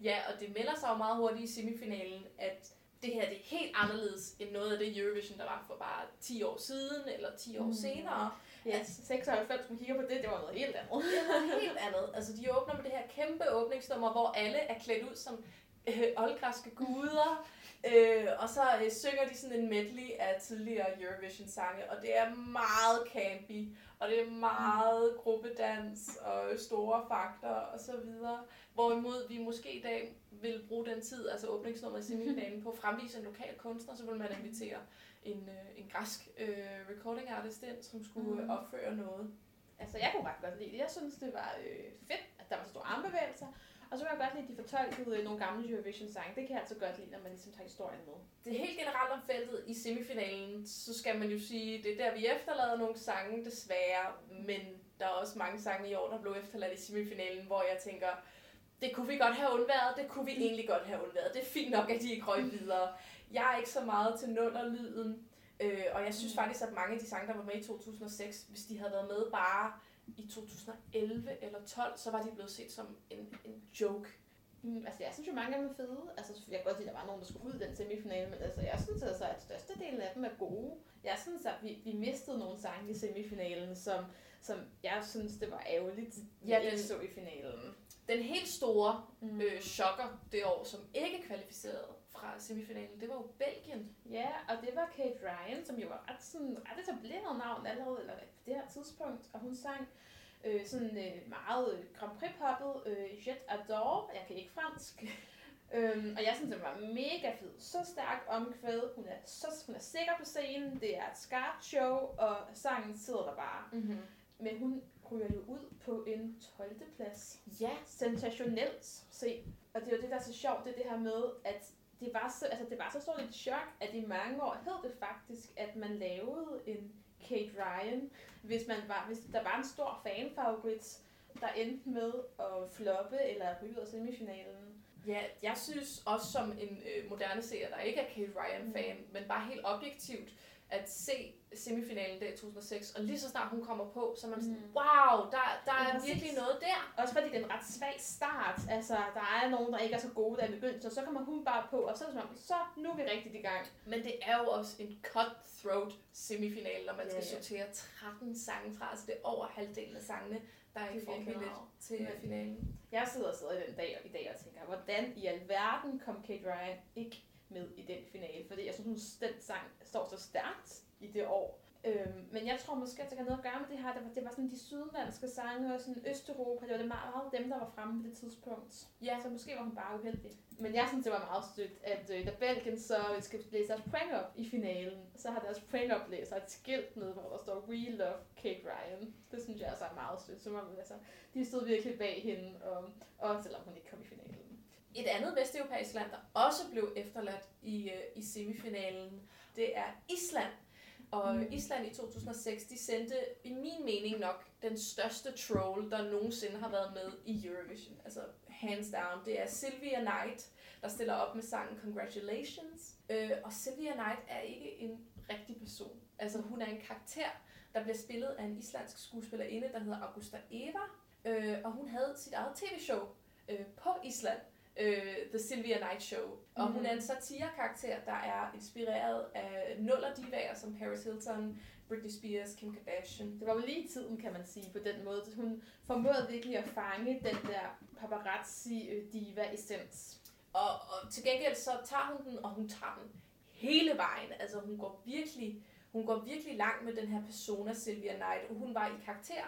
Ja, og det melder sig jo meget hurtigt i semifinalen, at det her det er helt anderledes end noget af det Eurovision, der var for bare 10 år siden, eller 10 år Mm. senere. Ja, 96, man kigger på det, det var noget helt andet. Det noget helt andet. Altså, de åbner med det her kæmpe åbningsnummer, hvor alle er klædt ud som øh, oldgræske guder. Øh, og så øh, synger de sådan en medley af tidligere Eurovision-sange, og det er meget campy, og det er meget gruppedans og store fakter og så videre. Hvorimod vi måske i dag vil bruge den tid, altså åbningsnummeret i semifinalen, på at fremvise en lokal kunstner, så vil man invitere en, øh, en græsk øh, recording artist ind, som skulle Mhm. mm. opføre noget. Altså, jeg kunne ret godt lide det. Jeg synes, det var øh, fedt, at der var så store armbevægelser. Og så kunne jeg godt lide, at de fortolkede nogle gamle Eurovision-sange. Det kan jeg altså godt lide, når man ligesom tager historien med. Det er helt generelt om feltet i semifinalen, så skal man jo sige, det er der, vi efterlader nogle sange, desværre. Men der er også mange sange i år, der blev efterladt i semifinalen, hvor jeg tænker, det kunne vi godt have undværet, det kunne vi egentlig godt have undværet. Det er fint nok, at de ikke røg videre. Jeg er ikke så meget til lyden, øh, og jeg synes Mm. faktisk, at mange af de sange, der var med i 2006, hvis de havde været med bare i 2011 eller 12, så var de blevet set som en, en joke. Mm, altså, jeg synes jo, mange af dem er fede. Altså, jeg kan godt lide, at der var nogen, der skulle ud i den semifinale, men altså, jeg synes altså, at størstedelen af dem er gode. Jeg synes, at vi, vi mistede nogle sange i semifinalen, som, som jeg synes, det var ærgerligt, Ja, ikke den- så i finalen. Den helt store Mm. øh, chokker det år, som ikke kvalificerede fra semifinalen, det var jo Belgien. Ja, og det var Kate Ryan, som jo var ret, sådan, ret etableret navn allerede, eller på det her tidspunkt, og hun sang øh, sådan øh, meget Grand Prix-poppet, øh, Jet Adore, jeg kan ikke fransk, øhm, og jeg synes, det var mega fed. Så stærk omkvæd, hun er, så, hun er sikker på scenen, det er et skarpt show, og sangen sidder der bare. Mm-hmm. Men hun ryger jo ud på en 12. plads. Ja, sensationelt se. Og det er jo det, der er så sjovt, det er det her med, at det var så, altså det var så stort et chok, at i mange år hed det faktisk, at man lavede en Kate Ryan, hvis, man var, hvis der var en stor fanfavorit, der endte med at floppe eller ryge ud af semifinalen. ja, jeg synes også som en øh, moderne seer, der ikke er Kate Ryan-fan, mm. men bare helt objektivt, at se semifinalen der i 2006, og lige så snart hun kommer på, så er man sådan, Mm. wow, der, der Ja, er virkelig noget der. Også fordi det er en ret svag start. Altså, der er nogen, der ikke er så gode, der er begyndt, så så kommer hun bare på, og så er det som om, så nu er vi rigtigt i gang. Men det er jo også en cutthroat semifinal, når man skal Ja, ja. sortere 13 sange fra, altså det er over halvdelen af sangene, der er ikke får billet til Men- finalen. Jeg sidder og sidder i den dag i dag og tænker, hvordan i alverden kom Kate Ryan ikke med i den finale, fordi jeg synes, den sang står så stærkt i det år. Øhm, men jeg tror måske, at det kan noget at gøre med det her. Det var, det var sådan de sydlandske sange og sådan Østeuropa. Det var det meget, dem, der var fremme på det tidspunkt. Ja. Så måske var hun bare uheldig. Men jeg synes, det var meget stødt, at øh, da Belgien så skal læse deres prank up i finalen, så har deres prank up læser et skilt ned, hvor der står We love Kate Ryan. Det synes jeg altså er meget stødt. Så man, altså, de stod virkelig bag hende, og, og selvom hun ikke kom i finalen. Et andet vesteuropæisk land, der også blev efterladt i, øh, i semifinalen, det er Island. Og Mm. Island i 2006, de sendte i min mening nok den største troll, der nogensinde har været med i Eurovision. Altså hands down. Det er Sylvia Knight, der stiller op med sangen Congratulations. Øh, og Sylvia Knight er ikke en rigtig person. Altså hun er en karakter, der bliver spillet af en islandsk skuespillerinde, der hedder Augusta Eva. Øh, og hun havde sit eget tv-show øh, på Island. Øh, The Sylvia Knight Show. Og Mhm. hun er en satire-karakter, der er inspireret af nuller divaer som Paris Hilton, Britney Spears, Kim Kardashian. Det var jo lige i tiden, kan man sige, på den måde. Hun formåede virkelig at fange den der paparazzi-diva-essens. Og, og til gengæld så tager hun den, og hun tager den hele vejen. Altså hun går virkelig, hun går virkelig langt med den her persona Sylvia Knight. Og hun var i karakter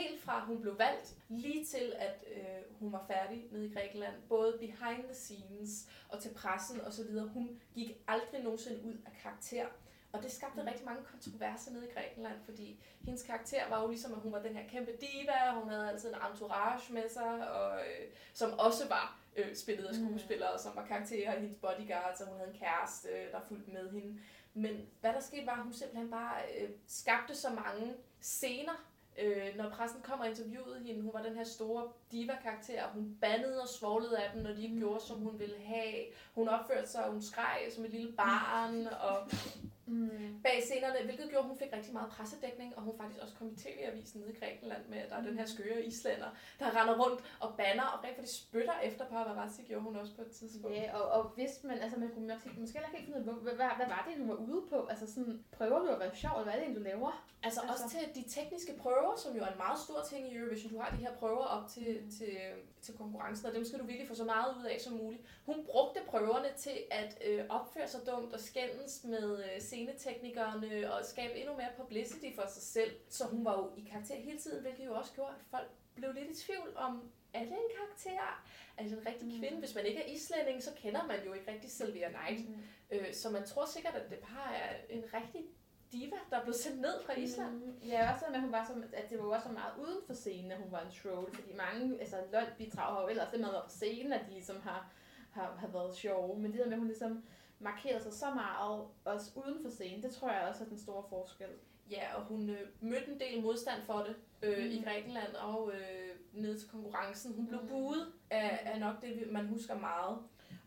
helt fra hun blev valgt, lige til at øh, hun var færdig nede i Grækenland. Både behind the scenes og til pressen osv. Hun gik aldrig nogensinde ud af karakter. Og det skabte rigtig mange kontroverser nede i Grækenland, fordi hendes karakter var jo ligesom, at hun var den her kæmpe diva, og hun havde altid en entourage med sig, og, øh, som også var øh, spillet af Mm. skuespillere, som var karakterer i hendes bodyguards, og hun havde en kæreste, øh, der fulgte med hende. Men hvad der skete var, at hun simpelthen bare øh, skabte så mange scener, øh, når pressen kommer og interviewede hende. Hun var den her store diva-karakter, og hun bandede og svoglede af dem, når de ikke Mm. gjorde, som hun ville have. Hun opførte sig, og hun skreg som et lille barn, og Mm. bag scenerne, hvilket gjorde, at hun fik rigtig meget pressedækning, og hun faktisk også kom i tv-avisen nede i Grækenland med, at der er den her skøre islænder, der render rundt og banner, og rent faktisk spytter efter paparazzi, gjorde hun også på et tidspunkt. Ja, og, og hvis man, altså man kunne måske, måske ikke finde ud af, hvad, hvad, hvad, var det, hun var ude på? Altså sådan, prøver du at være sjov, eller hvad er det egentlig, du laver? Altså, Altså- også til de tekniske prøver, som jo er en meget stor ting i Eurovision. Du har de her prøver op til, Mm. til, til konkurrencen, og dem skal du virkelig få så meget ud af som muligt. Hun brugte prøverne til at øh, opføre sig dumt og skændes med øh, sceneteknikerne og skabe endnu mere publicity for sig selv. Så hun var jo i karakter hele tiden, hvilket jo også gjorde, at folk blev lidt i tvivl om, er det en karakter? Er det en rigtig Mm. kvinde? Hvis man ikke er islænding, så kender man jo ikke rigtig Sylvia Knight. Mm. Øh, så man tror sikkert, at det bare er en rigtig diva, der er blevet sendt ned fra Island. Mm, ja, også med, at hun var så, at det var også så meget uden for scenen, at hun var en troll, fordi mange, altså LOL-bidrag har jo ellers det med at være på scenen, at de ligesom har, har, har været sjove, men det der med, at hun ligesom markerede sig så meget, også uden for scenen, det tror jeg også er den store forskel. Ja, og hun øh, mødte en del modstand for det øh, mm. i. Grækenland og øh, ned til konkurrencen. Hun blev Mm. buet af, af nok det, man husker meget.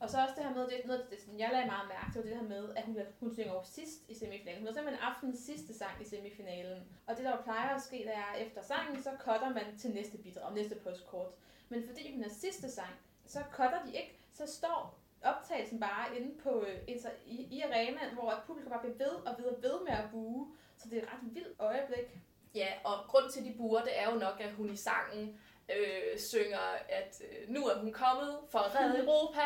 Og så også det her med, det, noget det, som jeg lagde meget mærke til, var det her med, at hun, hun synger over sidst i semifinalen. Hun er simpelthen aftenens sidste sang i semifinalen. Og det, der jo plejer at ske, det er, at efter sangen, så cutter man til næste bidrag, næste postkort. Men fordi hun er sidste sang, så cutter de ikke. Så står optagelsen bare inde på, altså i, i arenaen, hvor publikum bare bliver ved og ved og ved med at buge. Så det er et ret vildt øjeblik. Ja, og grund til de buer, det er jo nok, at hun i sangen øh, synger, at øh, nu er hun kommet for at redde Europa.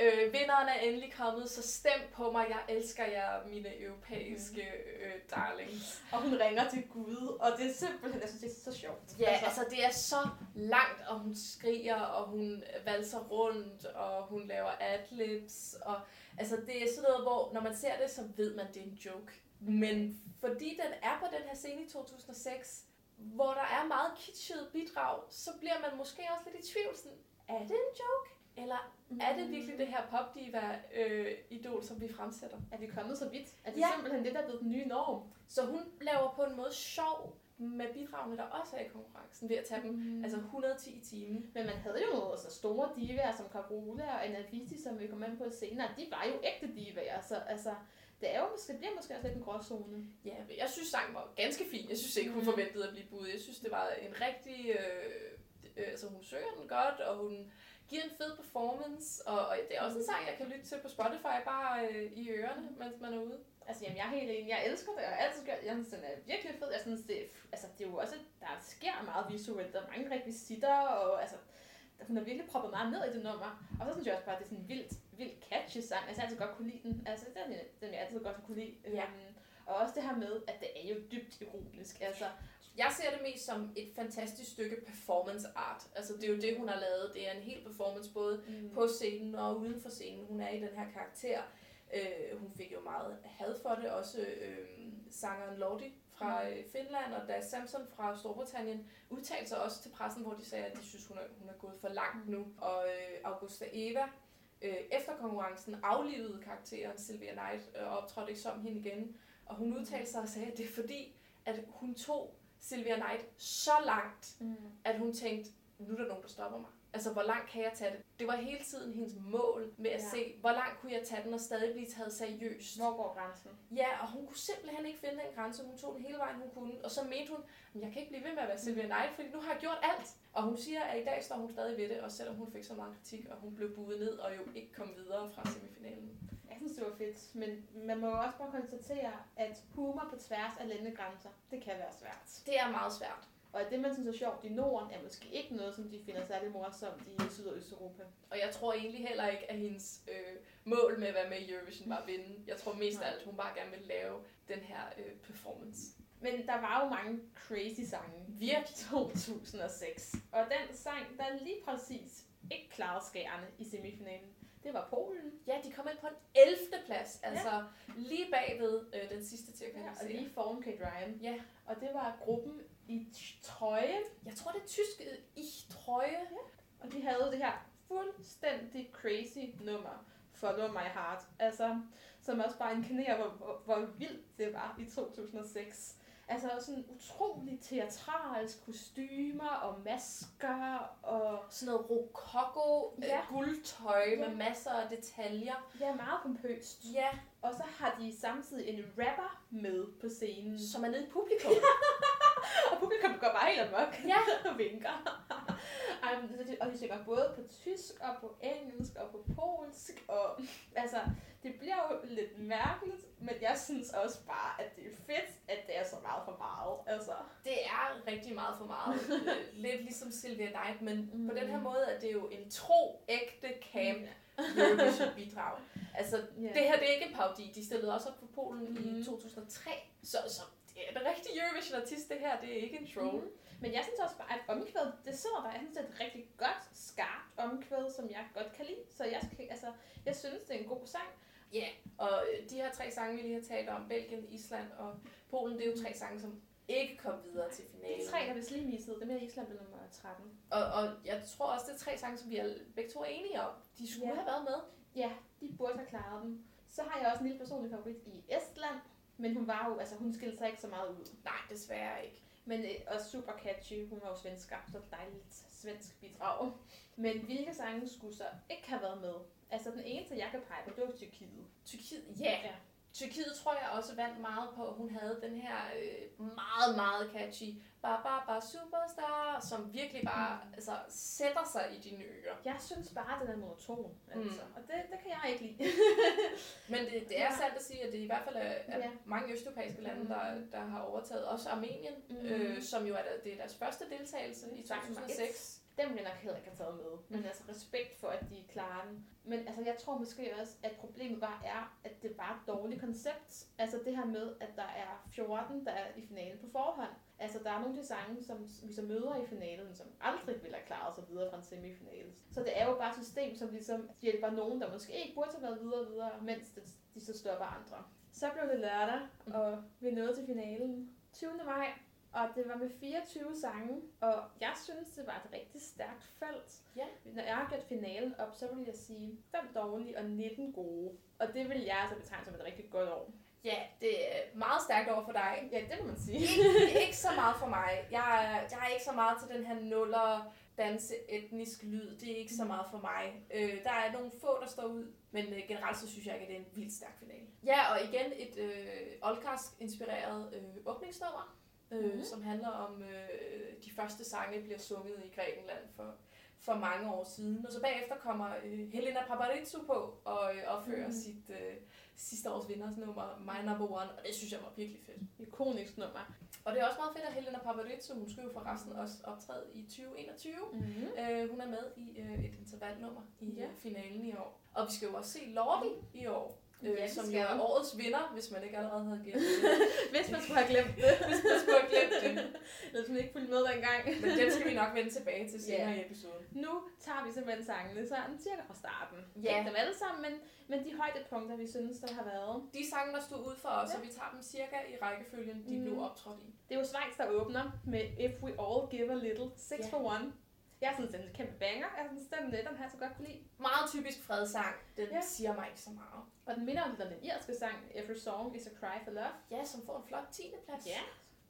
Øh, vinderen er endelig kommet, så stem på mig. Jeg elsker jer, mine europæiske øh, darlings. Og hun ringer til Gud, og det er simpelthen, jeg synes, det er så sjovt. Ja, altså det er så langt, og hun skriger, og hun valser rundt, og hun laver adlibs, og altså det er sådan noget, hvor når man ser det, så ved man, det er en joke. Men fordi den er på den her scene i 2006, hvor der er meget kitschede bidrag, så bliver man måske også lidt i tvivl. Sådan, er det en joke? Eller er det virkelig det her popdiva-idol, som vi fremsætter? Er vi kommet så vidt? Er det Ja. simpelthen det, der er blevet den nye norm? Så hun laver på en måde sjov med bidragene, der også er i konkurrencen, ved at tage dem Mm. altså 110 i timen. Men man havde jo nogle altså, store divaer som Carola og Anna Vitti, som vi kom ind på senere. De var jo ægte divaer, så altså, det, er jo, måske, det bliver måske også lidt en gråzone. Ja, jeg synes sangen var ganske fin. Jeg synes ikke, hun Mhm. forventede at blive budet. Jeg synes, det var en rigtig... Øh, øh, altså, hun synger den godt, og hun giver en fed performance. Og, og det er også en sang, jeg kan lytte til på Spotify, bare øh, i ørerne, mens man er ude. Altså, jamen, jeg er helt enig. Jeg elsker det, og jeg altid gjort. Jeg synes, den er virkelig fed. Jeg synes, det, altså, det er jo også, der sker meget visuelt. Der er mange rekvisitter, og altså, hun har virkelig proppet meget ned i det nummer. Og så synes jeg også bare, at det er sådan vildt, vildt catchy sang. Altså, jeg har altid godt kunne lide den. Altså, den, den jeg altid godt kunne lide. Ja. Øhm, og også det her med, at det er jo dybt ironisk. Altså, Jeg ser det mest som et fantastisk stykke performance art. Altså, det er jo det, hun har lavet. Det er en hel performance, både mm. på scenen og uden for scenen. Hun er i den her karakter. Øh, hun fik jo meget had for det. Også øh, sangeren Lordi fra øh, Finland og Da Samson fra Storbritannien udtalte sig også til pressen, hvor de sagde, at de synes, hun er, hun er gået for langt nu. Og øh, Augusta Eva, øh, efter konkurrencen, aflivede karakteren Sylvia Knight og optrådte ikke som hende igen. Og hun udtalte sig og sagde, at det er fordi, at hun tog Sylvia Knight så langt, Mm. at hun tænkte, nu er der nogen, der stopper mig. Altså, hvor langt kan jeg tage det? Det var hele tiden hendes mål med at Ja. se, hvor langt kunne jeg tage den og stadig blive taget seriøst. Hvor går grænsen? Ja, og hun kunne simpelthen ikke finde den grænse. Hun tog den hele vejen, hun kunne. Og så mente hun, "Men jeg kan ikke blive ved med at være Sylvia Knight, fordi nu har jeg gjort alt. Og hun siger, at i dag står hun stadig ved det, og selvom hun fik så meget kritik, og hun blev buet ned og jo ikke kom videre fra semifinalen. Jeg synes, det var fedt, men man må jo også bare konstatere, at humor på tværs af landegrænser, det kan være svært. Det er meget svært. Og det, man synes er sjovt i Norden, er måske ikke noget, som de finder særlig morsomt i Syd- og Østeuropa. Og jeg tror egentlig heller ikke, at hendes øh, mål med at være med i Eurovision var at vinde. Jeg tror mest af alt, hun bare gerne vil lave den her øh, performance. Men der var jo mange crazy sange. Virkelig. 2006. Og den sang, der lige præcis ikke klarede skærene i semifinalen, det var Polen. Ja, de kom ind på en 11. plads, altså lige bagved øh, den sidste til at Ja, og lige foran Kate Ryan. Ja, Og det var gruppen i trøje, jeg tror det er tysk øh, i trøje. og de havde det her fuldstændig crazy nummer, Follow My Heart. Altså, som også bare inkarnerer, hvor, hvor, hvor vildt det var i 2006. Altså sådan utrolig teatralsk kostymer og masker og Sådan noget rokoko, ja. Ja. øh, guldtøj Ja. med masser af detaljer. ja, meget pompøst. Ja, Og så har de samtidig en rapper med på scenen. som er nede i publikum. Og publikum går bare helt amok Ja. og vinker. Um, så de, og de synger både på tysk og på engelsk og på polsk. Og, altså, det bliver jo lidt mærkeligt, men jeg synes også bare, at det er fedt, at det er så meget for meget. Altså, Det er rigtig meget for meget. Lidt ligesom Sylvia Knight, men mm. på den her Mm. måde er det jo en tro, ægte camp Eurovision-bidrag. Altså, Ja. det her det er ikke en parodi. De stillede også op for Polen mm. i Mhm. 2003. Så, så det er en rigtig Eurovision-artist, det her. Det er ikke en troll. Mhm. Men jeg synes også bare, at omkvædet, det sidder der. Jeg synes, det er et rigtig godt, skarpt omkvæd, som jeg godt kan lide. Så jeg, altså, jeg synes, det er en god sang. Ja, og øh, de her tre sange, vi lige har talt om, Belgien, Island og Polen, det er jo tre sange, som ikke kom videre til finalen. De tre, der vist lige missede, dem er Island blev nummer 13. Og, og jeg tror også, det er tre sange, som vi er, begge to er enige om. De skulle Ja. have været med. Ja, de burde have klaret dem. Så har jeg også en lille personlig favorit i Estland, men hun var jo, altså hun skilte sig ikke så meget ud. Nej, desværre ikke. Men øh, også super catchy, hun var jo svensker, så dejligt svensk bidrag. Men hvilke sange skulle så ikke have været med? Altså den eneste, jeg kan pege på, det var Tyrkiet. Tyrkiet, ja. ja. Tyrkiet tror jeg også vandt meget på, at hun havde den her øh, meget, meget catchy ba ba ba superstar, som virkelig bare Mm. altså, sætter sig i dine ører. Jeg synes bare, den er monoton, altså. Mm. Og det, det kan jeg ikke lide. Men det, det er Ja. sandt at sige, at det i hvert fald er, er Ja. mange østeuropæiske lande, Mm. der, der har overtaget. Også Armenien, Mm. øh, som jo er der, det er deres første deltagelse i Sang nummer 2006. Den ville jeg nok heller ikke have taget med. Men altså respekt for, at de klarer den. Men altså, jeg tror måske også, at problemet bare er, at det bare er et dårligt koncept. Altså det her med, at der er 14, der er i finalen på forhånd. Altså der er nogle af de sange, som vi så møder i finalen, som aldrig ville have klaret sig videre fra en semifinale. Så det er jo bare et system, som ligesom hjælper nogen, der måske ikke burde have været videre og videre, mens det, de så stopper andre. Så blev det lørdag, og vi nåede til finalen 20. maj. Og det var med 24 sange, og jeg synes, det var et rigtig stærkt felt. Ja. Når jeg har gjort finalen op, så vil jeg sige 5 dårlige og 19 gode. Og det vil jeg altså betegne som et rigtig godt år. Ja, det er meget stærkt over for dig. Ja, det må man sige. ikke, ikke så meget for mig. Jeg, er- jeg er ikke så meget til den her nuller danse etnisk lyd. Det er ikke så meget for mig. Øh, der er nogle få, der står ud, men øh, generelt så synes jeg ikke, at det er en vildt stærk finale. Ja, og igen et øh, Oldcast-inspireret øh, åbningsnummer, øh, Mhm. mm-hmm. som handler om øh, de første sange bliver sunget i Grækenland for, for mange år siden. Og så bagefter kommer øh, Helena Paparizou på og øh, opfører Mhm. mm. sit, øh, sidste års vinders nummer, My Number One, og det synes jeg var virkelig fedt. Ikonisk nummer. Og det er også meget fedt, at Helena Paparizou, hun skulle jo forresten også optræde i 2021. Mm-hmm. Øh, hun er med i øh, et intervalnummer i Ja. ja. finalen i år. Og vi skal jo også se Lordi i år, øh, Ja, som jo er årets vinder, hvis man ikke allerede havde gættet det. Hvis man skulle have glemt det. hvis man skulle have glemt det. Eller hvis man ikke fulgte med dengang. Men den skal vi nok vende tilbage til senere Ja. i episoden. Nu tager vi simpelthen sangene sådan cirka fra starten. Ja. Ikke dem alle sammen, men, men de højdepunkter, vi synes, der har været. De sange, der stod ud for os, Ja. og vi tager dem cirka i rækkefølgen, de Mm. blev optrådt i. Det er jo Schweiz, der åbner med If We All Give A Little, Six Ja. for One. Jeg synes, den er en kæmpe banger. Jeg synes, den, den har jeg så godt kunne lide. Meget typisk fredsang. Den Ja. ja. siger mig ikke så meget. Og den minder om den irske sang Every Song Is A Cry For Love. Ja, som får en flot 10. plads. Ja.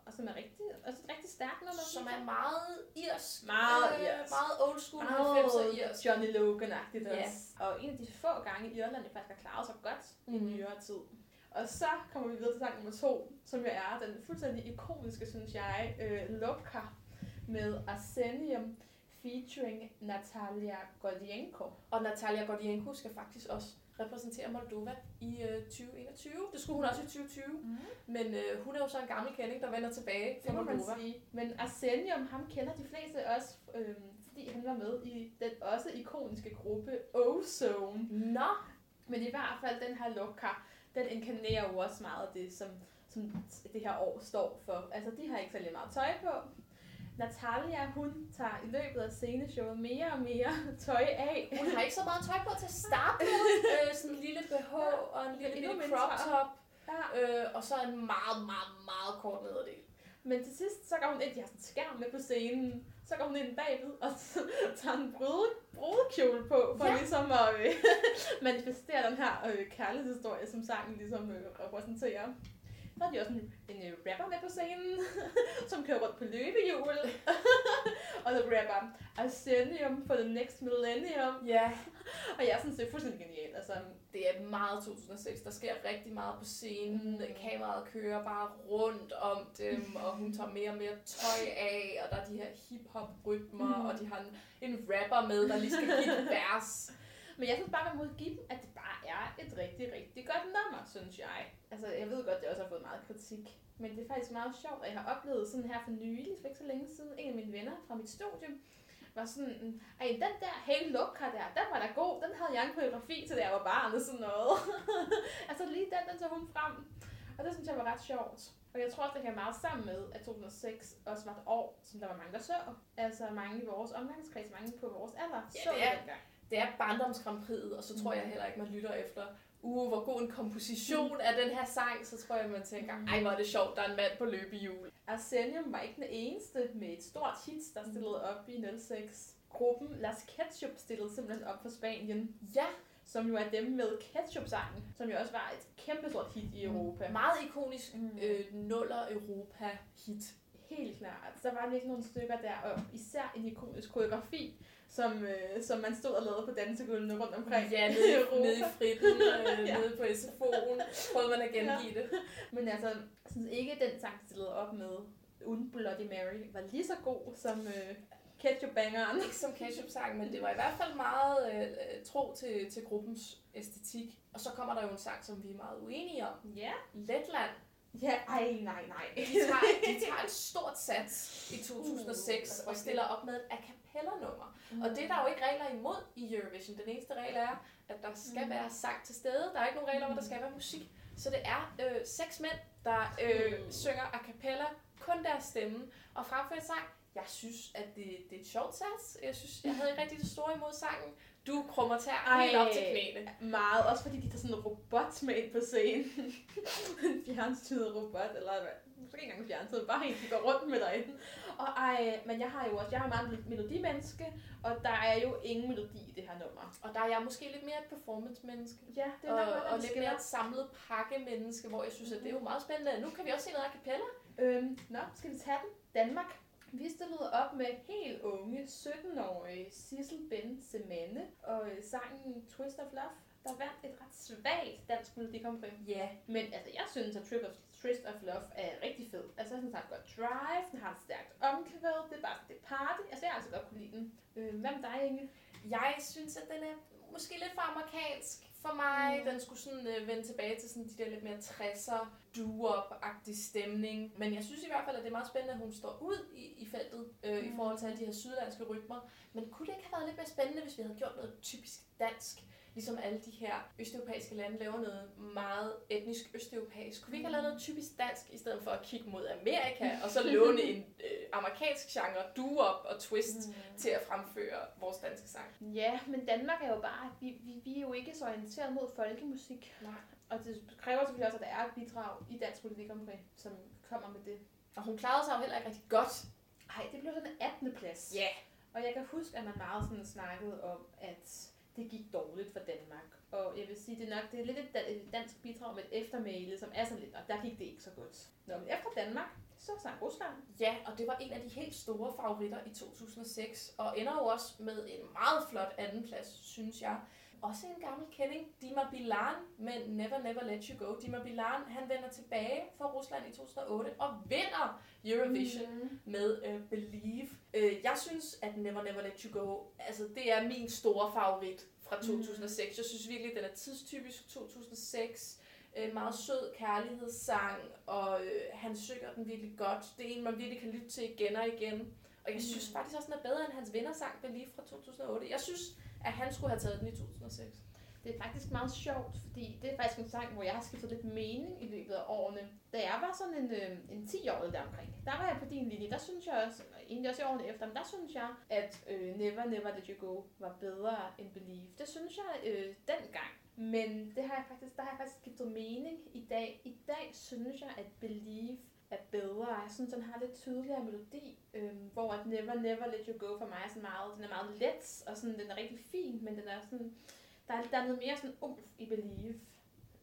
Og som er rigtig, også et rigtig stærkt nummer. Som er meget irsk. Meget øh, irsk. Meget old school meget 90'er irsk. Johnny Logan-agtigt Ja. også. Og en af de få gange i Irland, jeg faktisk har klaret sig godt i Mhm. nyere tid. Og så kommer vi videre til sang nummer to, som jo er den fuldstændig ikoniske, synes jeg, øh, Lopka med Arsenium featuring Natalia Gordienko. Og Natalia Gordienko skal faktisk også repræsentere Moldova i øh, 2021. Det skulle hun også i 2020. Mm. Men øh, hun er jo så en gammel kending, der vender tilbage fra Moldova. sige. Men Arsenium, ham kender de fleste også, øh, fordi han var med i den også ikoniske gruppe Ozone. Nå, Men i hvert fald den her Lopka, den inkarnerer jo også meget af det, som, som det her år står for. Altså, de har ikke særlig meget tøj på. Natalia, hun tager i løbet af sceneshowet mere og mere tøj af. hun har ikke så meget tøj på til at starte med. øh, sådan en lille BH og en lille, lille crop top. Ja. Øh, og så en meget, meget, meget kort nederdel. Men til sidst, så går hun ind, de har sådan en skærm med på scenen, så går hun ind bagved og tager en brud, brudekjole på, for ja. ligesom at øh, manifestere den her øh, kærlighedshistorie, som sangen ligesom øh, repræsenterer. Så har de også en, en øh, rapper med på scenen, som kører rundt på løbehjul. og der rapper Arsenium for the next millennium. Ja, Og jeg synes, det er fuldstændig genialt. Altså, det er meget 2006. Der sker rigtig meget på scenen. Mm. Kameraet kører bare rundt om dem, og hun tager mere og mere tøj af, og der er de her hip-hop-rytmer, mm. og de har en, en rapper med, der lige skal give et vers. Men jeg synes bare, man må give dem, at det bare er et rigtig, rigtig godt nummer, synes jeg. Altså, jeg ved godt, det også har fået meget kritik. Men det er faktisk meget sjovt, at jeg har oplevet sådan her for nylig, for ikke så længe siden, en af mine venner fra mit studie, var sådan, ej, den der Hey Look der, den var da god, den havde jeg en koreografi til, da jeg var barn og sådan noget. altså lige den, den tog hun frem. Og det synes jeg var ret sjovt. Og jeg tror også, det hænger meget sammen med, at 2006 også var et år, som der var mange, der så. Altså mange i vores omgangskreds, mange på vores alder, Ja, så det er- dengang. Det er barndomsgrandprixet, og så tror jeg heller ikke, man lytter efter, uh, hvor god en komposition Mm. er den her sang, så tror jeg, man tænker, ej, hvor er det sjovt, der er en mand på løbehjul. Arsenium var ikke den eneste med et stort hit, der stillede op i 06. Gruppen Las Ketchup stillede simpelthen op for Spanien, Ja, som jo er dem med Ketchup-sangen, som jo også var et kæmpestort hit i Europa. meget ikonisk Mm. øh, nuller Europa-hit. Helt klart. Der var virkelig nogle stykker der, og især en ikonisk koreografi, som, øh, som man stod og lavede på dansegulvene rundt omkring Ja, i nede, Europa. nede i fritten, øh, Ja. nede på SFO'en, prøvede man at gengive det. Men altså, jeg synes ikke, den sang, de stillede op med Un Bloody Mary, var lige så god som øh, Ketchup-bangeren. Ikke som ketchup-sang, men det var i hvert fald meget øh, øh, tro til, til gruppens æstetik. Og så kommer der jo en sang, som vi er meget uenige om. Ja. Letland. Ja, ej, nej, nej. De tager, de tager et stort sats i 2006 Uh, og stiller op med et a cappella-nummer. Og det er der jo ikke regler imod i Eurovision. Den eneste regel er, at der skal Mm. være sang til stede. Der er ikke nogen regler om, at der skal være musik. Så det er øh, seks mænd, der øh, Mm. synger a cappella, kun deres stemme, og fremfører sang. Jeg synes, at det, det er et sjovt sats. Jeg synes, jeg havde ikke rigtig det store imod sangen. Du krummer tær helt op til knæene. Meget, også fordi de tager sådan en robot med ind på scenen. en fjernstyret robot, eller hvad? Måske ikke engang fjernstyret, bare en, der går rundt med derinde. Og ej, men jeg har jo også, jeg har meget mel- melodimenneske, og der er jo ingen melodi i det her nummer. Og der er jeg måske lidt mere et performance-menneske. Ja, det er Og, nok og lidt mere et samlet pakke-menneske, hvor jeg synes, at det er jo meget spændende. Nu kan vi også se noget a cappella. Øhm, nå, skal vi tage den? Danmark. Vi stillede op med helt unge, 17-årige Sissel Ben Semane og øh, sangen Twist of Love, der vandt et ret svagt dansk Melodi Grand Prix. Ja. Men altså, jeg synes, at Trip of, Twist of Love er rigtig fed. Altså, den har et godt drive, den har et stærkt omkvæd, det er bare det party. Altså, jeg har altså godt kunne lide den. Øh, hvad med dig, Inge? Jeg synes, at den er måske lidt for amerikansk for mig. Mm. Den skulle sådan øh, vende tilbage til sådan de der lidt mere 60'er, doo-wop-agtig stemning. Men jeg synes i hvert fald, at det er meget spændende, at hun står ud i, i feltet øh, mm. i forhold til alle de her sydlandske rytmer. Men kunne det ikke have været lidt mere spændende, hvis vi havde gjort noget typisk dansk? Ligesom alle de her østeuropæiske lande laver noget meget etnisk østeuropæisk. Kunne vi ikke have lavet noget typisk dansk, i stedet for at kigge mod Amerika, og så låne en øh, amerikansk genre, doo-wop og twist, mm. til at fremføre vores danske sang? Ja, men Danmark er jo bare, vi, vi, vi er jo ikke så orienteret mod folkemusik. Nej. Og det kræver selvfølgelig også, at der er et bidrag i Dansk Politik som kommer med det. Og hun klarede sig jo heller ikke rigtig godt. Ej, det blev sådan en 18. plads. Ja. Og jeg kan huske, at man meget sådan snakkede om, at det gik dårligt for Danmark. Og jeg vil sige, det er nok det er lidt et dansk bidrag med et eftermæle, som er sådan lidt, og der gik det ikke så godt. Nå, men efter Danmark, så sang Rusland. Ja, og det var en af de helt store favoritter i 2006, og ender jo også med en meget flot andenplads, synes jeg. Også en gammel kending, Dima Bilan med Never Never Let You Go. Dima Bilan, han vender tilbage fra Rusland i 2008 og vinder Eurovision Mm. med uh, Believe. Uh, jeg synes, at Never Never Let You Go, altså det er min store favorit fra 2006. Jeg synes virkelig, den er tidstypisk 2006. En meget sød kærlighedssang, og øh, han synger den virkelig godt. Det er en, man virkelig kan lytte til igen og igen. Og jeg synes Mm. faktisk også, den er bedre end hans vindersang Believe fra 2008. Jeg synes, at han skulle have taget den i 2006. Det er faktisk meget sjovt, fordi det er faktisk en sang, hvor jeg har skiftet lidt mening i løbet af årene. Da jeg var sådan en, øh, en 10-årig deromkring, der var jeg på din linje. Der synes jeg også, og egentlig også i årene efter, men der synes jeg, at øh, Never Never Let You Go var bedre end Believe. Det synes jeg øh, dengang. Men det har jeg faktisk, der har jeg faktisk skiftet mening i dag. I dag synes jeg, at Believe er bedre. Jeg synes, den har lidt tydeligere melodi, øh, hvor at Never Never Let You Go for mig er sådan meget, den er meget let, og sådan, den er rigtig fin, men den er sådan, der er, der er noget mere sådan umf i Believe.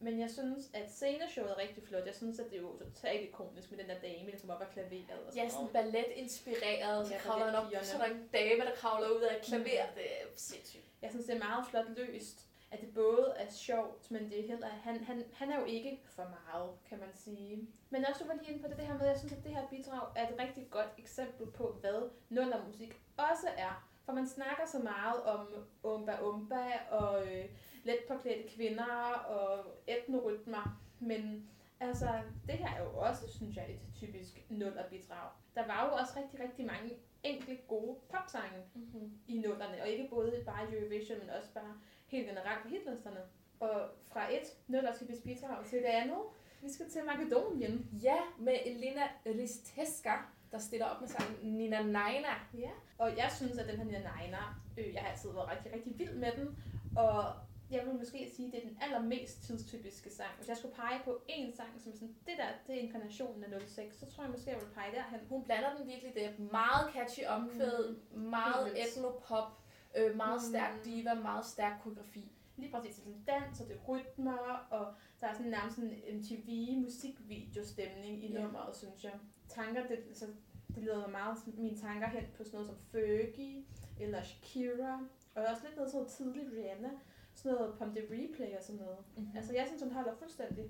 Men jeg synes, at sceneshowet er rigtig flot. Jeg synes, at det er jo totalt ikonisk med den der dame, der kommer op af klaveret og Ja, sådan ballet-inspireret, så Ja, kravler op, så er der en dame, der kravler ud af et klaver. Mm. Det er sindssygt. Jeg synes, det er meget flot løst. At det både er sjovt, men det er heller, han, han, han er jo ikke for meget, kan man sige. Men også du var lige inde på det, det her med, at jeg synes, at det her bidrag er et rigtig godt eksempel på, hvad musik også er. For man snakker så meget om umba umba og øh, let påklædte kvinder og etnorytmer, men altså, det her er jo også, synes jeg, et typisk nullerbidrag. Der var jo også rigtig, rigtig mange enkle gode popsange Mm-hmm. i nullerne, og ikke både bare i Eurovision, men også bare helt generelt på hitlisterne. Og fra et nuller-typisk bidrag til det andet, vi skal til Makedonien. Ja, med Elena Risteska, der stiller op med sangen Nina Naina. Ja. Og jeg synes, at den her Nina Naina, øh, jeg har altid været rigtig, rigtig vild med den, og jeg vil måske sige, at det er den allermest tidstypiske sang. Hvis jeg skulle pege på én sang, som er sådan, det der, det er inkarnationen af 06, så tror jeg måske, jeg vil pege derhen. Hun blander den virkelig, det er meget catchy omkvæd, meget Helt vildt. etnopop, øh, meget Mm. stærk diva, meget stærk koreografi. Lige præcis, det er sådan dans, og det er rytmer, og der er sådan nærmest en MTV-musikvideo-stemning i Ja. nummeret, synes jeg. Tanker, det, altså, det leder meget mine tanker hen på sådan noget som Fergie, eller Shakira, og også lidt noget sådan noget tidligt Rihanna, sådan noget Pump the Replay og sådan noget. Mm-hmm. Altså, jeg synes, hun holder fuldstændig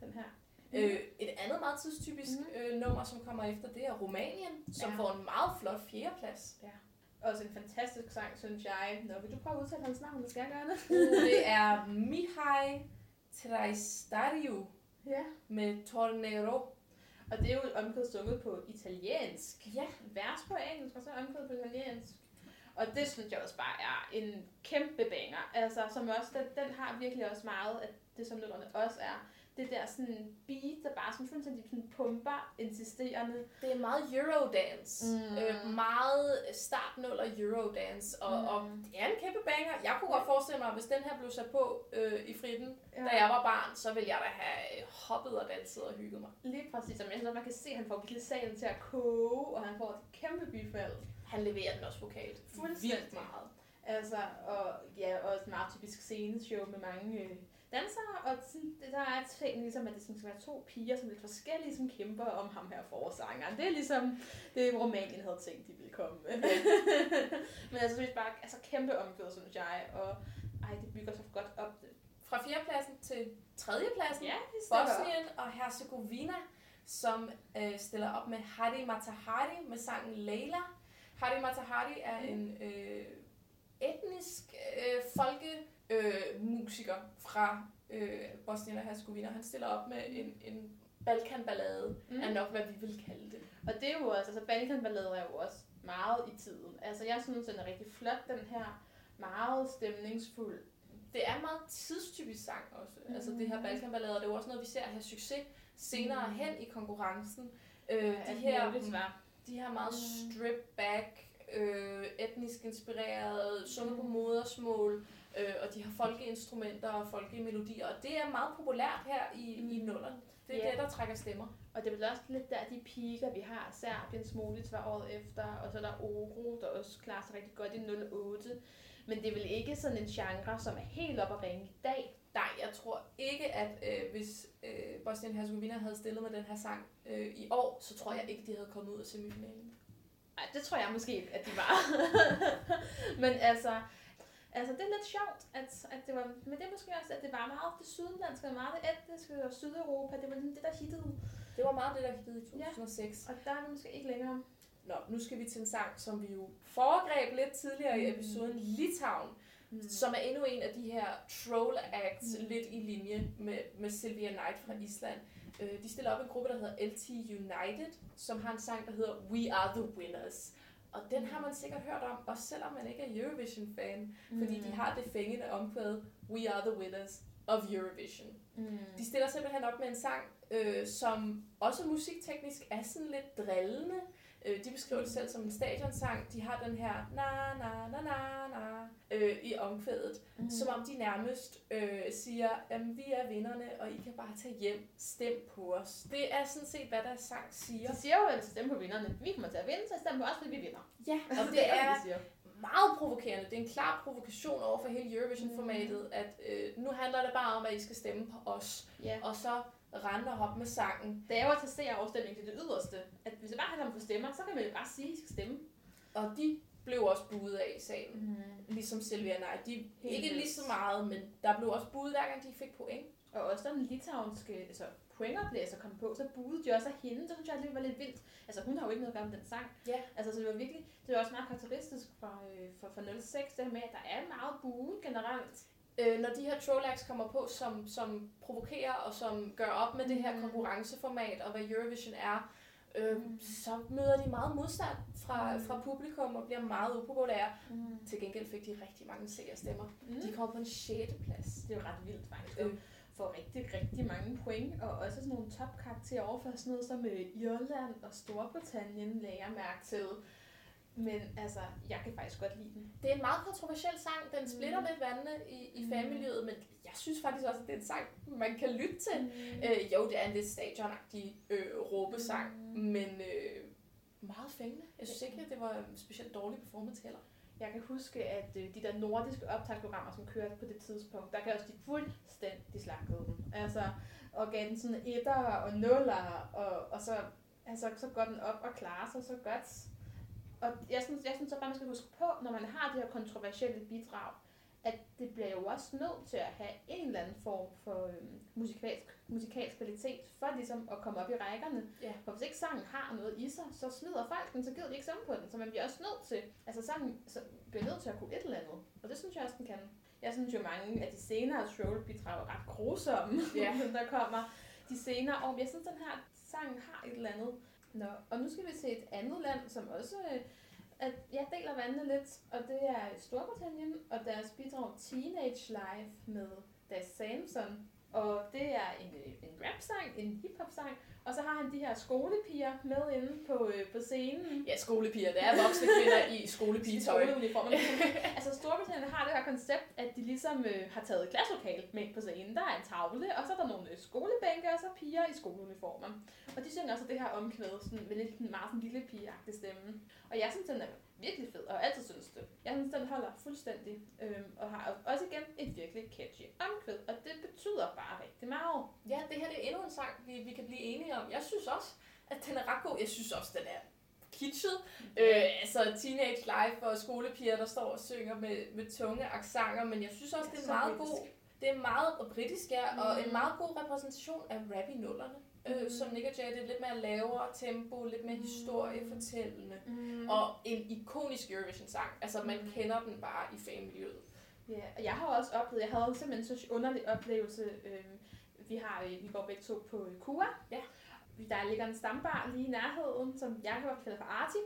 den her. Øh, et andet meget tidstypisk Mhm. øh, nummer, som kommer efter, det er Rumænien, som Ja. får en meget flot fjerdeplads. Også en fantastisk sang, synes jeg. Nå, vil du prøve at udtale hans navn, skal jeg gøre det? det er Mihai Traistariu ja. med Tornero. Og det er jo et omkvæd sunget på italiensk. Ja. vers på engelsk, og så omkvædet på italiensk. Og det synes jeg også bare er en kæmpe banger. Altså, som også, den, den har virkelig også meget af det, som nullerne også er. Det der sådan beat, der bare sådan fuldstændig sådan pumper insisterende. Det er meget Eurodance. Mm. Øh, meget startnuller Eurodance. Og, Mm. og det er en kæmpe banger. Jeg kunne godt forestille mig, at hvis den her blev sat på øh, i fritten, Ja. da jeg var barn, så ville jeg da have hoppet og danset og hygget mig. Lige præcis, som jeg synes, man kan se, at han får virkelig salen til at koge, og han får et kæmpe bifald. Han leverer den også vokalt. Fuldstændig. Vildt meget. Altså, og ja, og et meget typisk sceneshow med mange øh, dansere, og sådan, der er ting ligesom, at det sådan skal være to piger, som er lidt forskellige, som kæmper om ham her forsangeren. Det er ligesom det, Rumænien havde tænkt, de ville komme med. Men jeg synes bare, altså kæmpe omkvæd, synes jeg, og ej, det bygger så godt op. Fra fjerdepladsen til tredjepladsen. Ja, op. Bosnien og Herzegovina, som øh, stiller op med Hadi Matahari med sangen Leila. Hadi Matahari er en øh, etnisk øh, øh, musiker fra øh, Bosnien og Herzegovina. Han stiller op med en, en Balkanballade, Mm. er nok, hvad vi vil kalde det. Og det er jo også, altså Balkanballader er jo også meget i tiden. Altså jeg synes, den er rigtig flot, den her meget stemningsfuld. Det er meget tidstypisk sang også. Mm. Altså det her. Balkanballader, det er jo også noget, vi ser have succes senere Mm. hen i konkurrencen. Øh, de, her, muligt, var. de her meget Mm. strip back, øh, etnisk inspireret, sunget på Mm. modersmål, øh, og de har folkeinstrumenter og folkemelodier, og det er meget populært her i, mm. i nullerne. Det er Ja. det, der trækker stemmer. Og det er vel også lidt der, de piger, vi har. Serbiens Molitz var året efter, og så er der Oro, der også klarer sig rigtig godt i 08. Men det er vel ikke sådan en genre, som er helt op at ringe i dag. Nej, jeg tror ikke, at øh, hvis øh, Bosnien-Herzegovina havde stillet med den her sang øh, i år, så tror jeg ikke, de havde kommet ud af semifinalen. Ej, det tror jeg måske ikke, at de var. men altså, altså, det er lidt sjovt, at, at det var, men det er måske også, at det var meget det sydenlandske, og meget det etniske og Sydeuropa. Det var ligesom det, der hittede. Det var meget det, der hittede i Ja. 2006. Og der er vi måske ikke længere. Nå, nu skal vi til en sang, som vi jo foregreb lidt tidligere i Mm. episoden, Litauen, Mm. som er endnu en af de her troll acts, Mm. lidt i linje med, med Sylvia Knight fra Island. Øh, de stiller op en gruppe, der hedder LT United, som har en sang, der hedder We Are The Winners. Og den har man sikkert hørt om, også selvom man ikke er Eurovision-fan, fordi Mm. de har det fængende omkvæd We Are The Winners of Eurovision. Mm. De stiller simpelthen op med en sang, øh, som også musikteknisk er sådan lidt drillende. Øh, de beskriver det selv som en stadionsang. De har den her na na na na na øh, i omkvædet, Mm. mm. som om de nærmest øh, siger, at vi er vinderne, og I kan bare tage hjem, stem på os. Det er sådan set, hvad deres sang siger. De siger jo altså stemme på vinderne. Vi kommer til at vinde, så stem på os, fordi vi vinder. Ja, og det det er siger. meget provokerende. Det er en klar provokation over for hele Eurovision-formatet, at øh, nu handler det bare om, at I skal stemme på os, Ja. og så rende og hoppe med sangen. Det er jo at tage afstemning til det yderste. At hvis det bare handler om at få stemmer, så kan man jo bare sige, at I skal stemme. Og de blev også buet af i salen. Mm. Ligesom Sylvia Knight. De, Helt ikke lige så meget, men der blev også buet hver gang de fik point. Og også da den litauiske altså, pointoplæser kom på, så budede de også af hende. Det synes jeg alligevel var lidt vildt. Altså hun har jo ikke noget at gøre med den sang. Ja. Altså så det var virkelig, det var også meget karakteristisk for, øh, for, for 06, det her med, at der er meget bue generelt. Øh, når de her trollacks kommer på, som, som provokerer og som gør op med det her Mm. konkurrenceformat og hvad Eurovision er, øh, Mm. så møder de meget modstand fra, Mm. fra publikum og bliver meget upopulære. Mm. Til gengæld fik de rigtig mange seerstemmer. Mm. De kommer på en 6. plads. Det er jo ret vildt faktisk. Øh. Får rigtig, rigtig mange point, og også sådan nogle topkarakterer over for sådan noget som øh, Irland og Storbritannien, lagde jeg mærke til. Men altså, jeg kan faktisk godt lide den. Det er en meget kontroversiel sang. Den splitter Mm. lidt vandene i, i Mm. fanmiljøet, men jeg synes faktisk også, at det er en sang, man kan lytte til. Mm. Øh, jo, det er en lidt stadionagtig øh, råbesang, Mm. men øh, meget fængende. Jeg synes ikke, at det var en specielt dårlig performance heller. Jeg kan huske, at øh, de der nordiske optagsprogrammer, som kørte på det tidspunkt, der kan også de fuldstændig slagtede den. Altså, og gav den sådan etter og nuller, og, og så, altså, så går den op og klarer sig så godt. Og jeg synes, jeg synes så bare, man skal huske på, når man har det her kontroversielle bidrag, at det bliver jo også nødt til at have en eller anden form for øhm, musikalsk, musikalsk kvalitet, for ligesom at komme op i rækkerne. Ja. For hvis ikke sangen har noget i sig, så smider folk den, så gider de ikke stemme på den. Så man bliver også nødt til, altså sangen så bliver nødt til at kunne et eller andet. Og det synes jeg også, den kan. Jeg synes jo, mange af de senere troll-bidrag er ret grusomme, Ja. der kommer de senere år. Men jeg synes, den her sang har et eller andet. Nå, og nu skal vi til et andet land, som også øh, at jeg deler vandene lidt, og det er Storbritannien, og deres bidrag Teenage Life med Das Samson. Og det er en, en rap-sang, en hip-hop-sang, og så har han de her skolepiger med inde på, øh, på scenen. Ja, skolepiger. Det er voksne kvinder i skolepigetøj. Skoleuniformer. altså Storbritannien har det her koncept, at de ligesom øh, har taget et klasselokale med på scenen. Der er en tavle, og så er der nogle øh, skolebænke, og så piger i skoleuniformer. Og de synger også det her omkvæd sådan, med lidt en meget sådan, lille pigeagtig stemme. Og jeg synes, den er virkelig fed, og har altid synes det. Jeg synes, den holder fuldstændig, øhm, og har også igen et virkelig catchy omkvæd, og det betyder bare rigtig meget. Ja, det her det er endnu en sang, vi, vi kan blive enige om. Jeg synes også, at den er ret god. Jeg synes også, den er kitschet. Øh, altså teenage life og skolepiger, der står og synger med, med tunge aksanger, men jeg synes også, det er Så meget britisk. god. Det er meget britisk, ja, og Mm. en meget god repræsentation af rap i nullerne. Øh, som Nick og Jay, det er lidt mere lavere tempo, lidt mere Mm. historiefortællende. Mm. Og en ikonisk Eurovision-sang. Altså, man Mm. kender den bare i fanmiljøet. Ja, og jeg har også oplevet, jeg havde simpelthen så underlig oplevelse. Øh, vi har, øh, vi går begge to på øh, Kua. Ja. Der ligger en stambar lige i nærheden, som jeg kan godt kalde for Arti.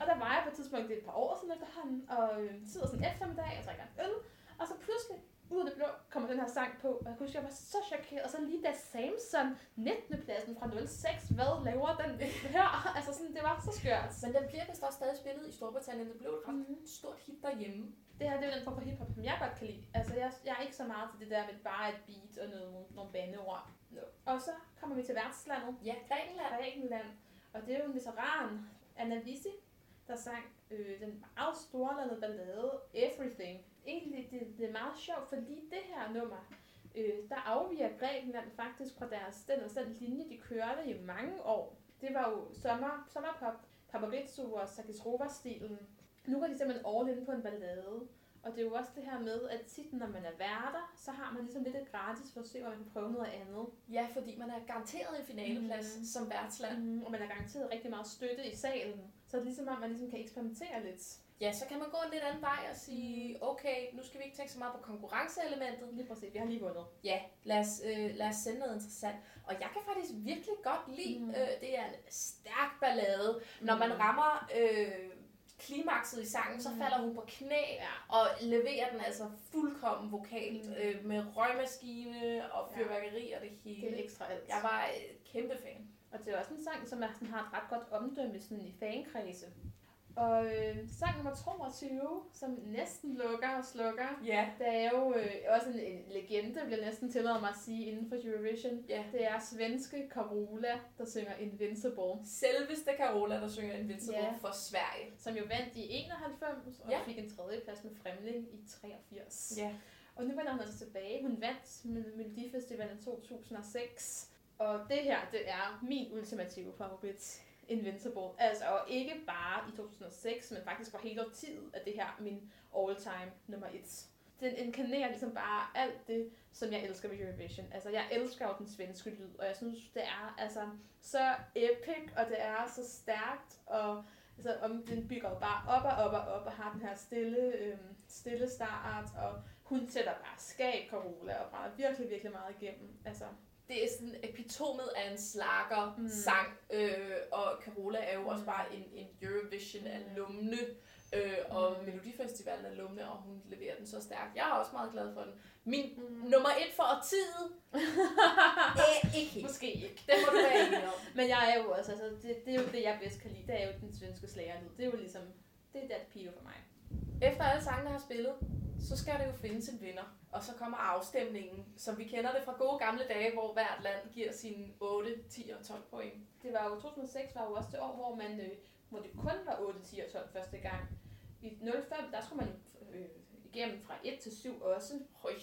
Og der var jeg på et tidspunkt, det er et par år siden efterhånden, og øh, sidder sådan eftermiddag og drikker en øl. Og så pludselig, ud af det blå, kommer den her sang på. Og jeg kunne huske, jeg var så chokeret. Og så lige da Samson, 19. pladsen fra 06, hvad laver den her? Altså sådan, det var så skørt. Men den bliver vist også stadig spillet i Storbritannien. Det blev et ret Mhm. stort hit derhjemme. Det her det er jo den form for hiphop, som jeg godt kan lide. Altså, jeg, jeg er ikke så meget til det der med bare et beat og noget, nogle bandeord. No. Og så kommer vi til værtslandet, Ja, Grækenland. Grækenland. Og det er jo en veteran, Anna Visi, der sang øh, den meget storladede ballade Everything. Egentlig det, det er meget sjovt, fordi det her nummer, øh, der afviger Grækenland faktisk fra deres, den, og den linje, de kørte i mange år. Det var jo sommer, sommerpop, Paparizou og Sakis stilen Nu går de simpelthen all in på en ballade. Og det er jo også det her med, at tit når man er værter, så har man ligesom lidt et gratis forsøg, hvor man kan prøve noget andet. Ja, fordi man er garanteret en finaleplads Mhm. som værtsland. Mm, og man er garanteret rigtig meget støtte i salen. Så det er ligesom om, man ligesom kan eksperimentere lidt. Ja, så kan man gå en lidt anden vej og sige, okay, nu skal vi ikke tænke så meget på konkurrenceelementet. Lige præcis, vi har lige vundet. Ja, lad os, øh, lad os sende noget interessant. Og jeg kan faktisk virkelig godt lide, Mm. mm. øh, det er en stærk ballade. Når man Mm. rammer øh, klimakset i sangen, så Mm. falder hun på knæ Ja. og leverer den altså fuldkommen vokalt Mm. øh, med røgmaskine og Ja. fyrværkeri og det Det er hele. ekstra alt. Jeg var øh, kæmpe fan. Og det er også en sang, som er, sådan, har et ret godt omdømme sådan, i fankredse. Og øh, sang nummer 22, som næsten lukker og slukker, Ja. det er jo øh, også en, en legende, jeg næsten tillade mig at sige, inden for Eurovision. Ja. Det er svenske Carola, der synger Invincible, Selveste Carola, der synger Invincible Ja. for Sverige. som jo vandt i 91 og Ja. fik en tredjeplads med Fremling i 83. Ja. Og nu vender hun altså tilbage. Hun vandt med Melodifestivalen 2006. Og det her, det er min ultimative favorit. Invincible. Altså, og ikke bare i 2006, men faktisk for hele tiden at det her min all-time nummer et. Den inkarnerer ligesom bare alt det, som jeg elsker ved Eurovision. Altså, jeg elsker jo den svenske lyd, og jeg synes, det er altså så epic, og det er så stærkt, og altså, om den bygger jo bare op og op og op, og har den her stille, øhm, stille start, og hun sætter bare skab Carola, og brænder virkelig, virkelig meget igennem. Altså, det er sådan epitomet af en slager Mm. sang, øh, og Carola er jo også Mm. bare en, en Eurovision Mm. alumne, øh, og Mm. Melodifestivalen alumne, og hun leverer den så stærkt. Jeg er også meget glad for den. Min mm. nummer et for årtiet, øh, ikke helt. Måske ikke. Det må du være enig om. Men jeg er jo også, altså, det, det er jo det, jeg bedst kan lide. Det er jo den svenske slagerlyd. Det er jo ligesom, det er dat pio for mig. Efter alle sangene har spillet, så skal det jo findes en vinder. Og så kommer afstemningen, som vi kender det fra gode gamle dage, hvor hvert land giver sine 8, 10 og 12 point. Det var jo 2006 var jo også det år, hvor man, øh, hvor det kun var 8, 10 og 12 første gang. I 05, der skulle man øh, igennem fra 1 til 7 også. Høj.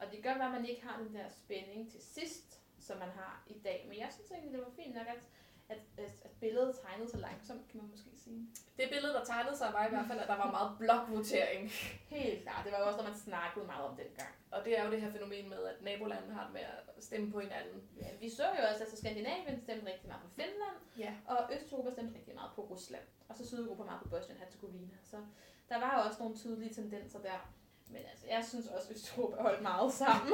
Og det gør, at man ikke har den der spænding til sidst, som man har i dag. Men jeg synes egentlig, det var fint nok, at, at, at, billedet tegnede så langsomt, kan man måske sige. Det billede, der tegnede sig, var i hvert fald, at der var meget blokvotering. Helt klart. Det var jo også, når man snakkede meget om dengang. Og det er jo det her fænomen med, at nabolandene har det med at stemme på hinanden. Ja, vi så jo også, at altså Skandinavien stemte rigtig meget på Finland, Ja. og Østeuropa stemte rigtig meget på Rusland, og så Sydeuropa meget på Bosnien-Herzegovina. Så der var jo også nogle tydelige tendenser der. Men altså, jeg synes også, at Østeuropa holdt meget sammen.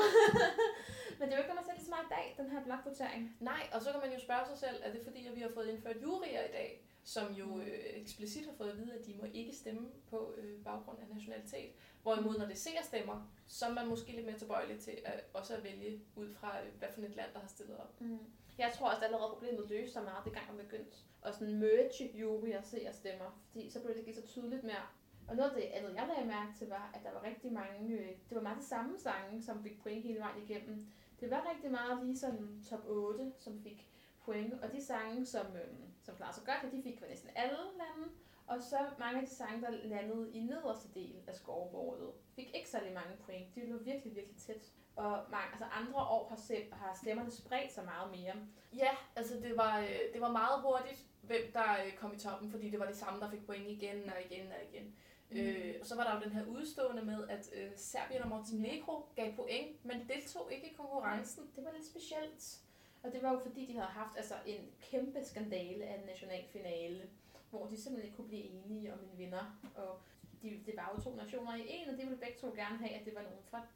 Men det er jo ikke, når man ser det så meget i dag, den her blokvotering. Nej, og så kan man jo spørge sig selv, er det fordi, at vi har fået indført juryer i dag, som jo øh, eksplicit har fået at vide, at de må ikke stemme på øh, baggrund af nationalitet. Hvorimod, når det ser stemmer, så er man måske lidt mere tilbøjelig til at også at vælge ud fra, øh, hvad for et land, der har stillet op. Mm. Jeg tror også at allerede, problemet løste sig meget, det gang man begyndte at sådan merge juryer se og stemmer. Fordi så blev det ikke så tydeligt mere. Og noget af det andet, jeg lagde mærke til, var, at der var rigtig mange, øh, det var meget de samme sange, som fik point hele vejen igennem. Det var rigtig meget lige sådan top 8, som fik point, og de sange, som, øh, som klarede sig godt, ja, de fik næsten alle lande. Og så mange af de sange, der landede i nederste del af scoreboardet, fik ikke særlig mange point. De lå virkelig, virkelig tæt. Og mange, altså andre år har, sem- har stemmerne spredt sig meget mere. Ja, altså det var, øh, det var meget hurtigt, hvem der øh, kom i toppen, fordi det var de samme, der fik point igen og igen og igen. Mm. Øh, og så var der jo den her udstående med, at øh, Serbien og Montenegro gav point, men deltog ikke i konkurrencen. Det var lidt specielt. Og det var jo fordi, de havde haft altså, en kæmpe skandale af en national finale, hvor de simpelthen ikke kunne blive enige om en vinder. Og de, det var jo to nationer i en, og de ville begge to gerne have, at det var nogen fra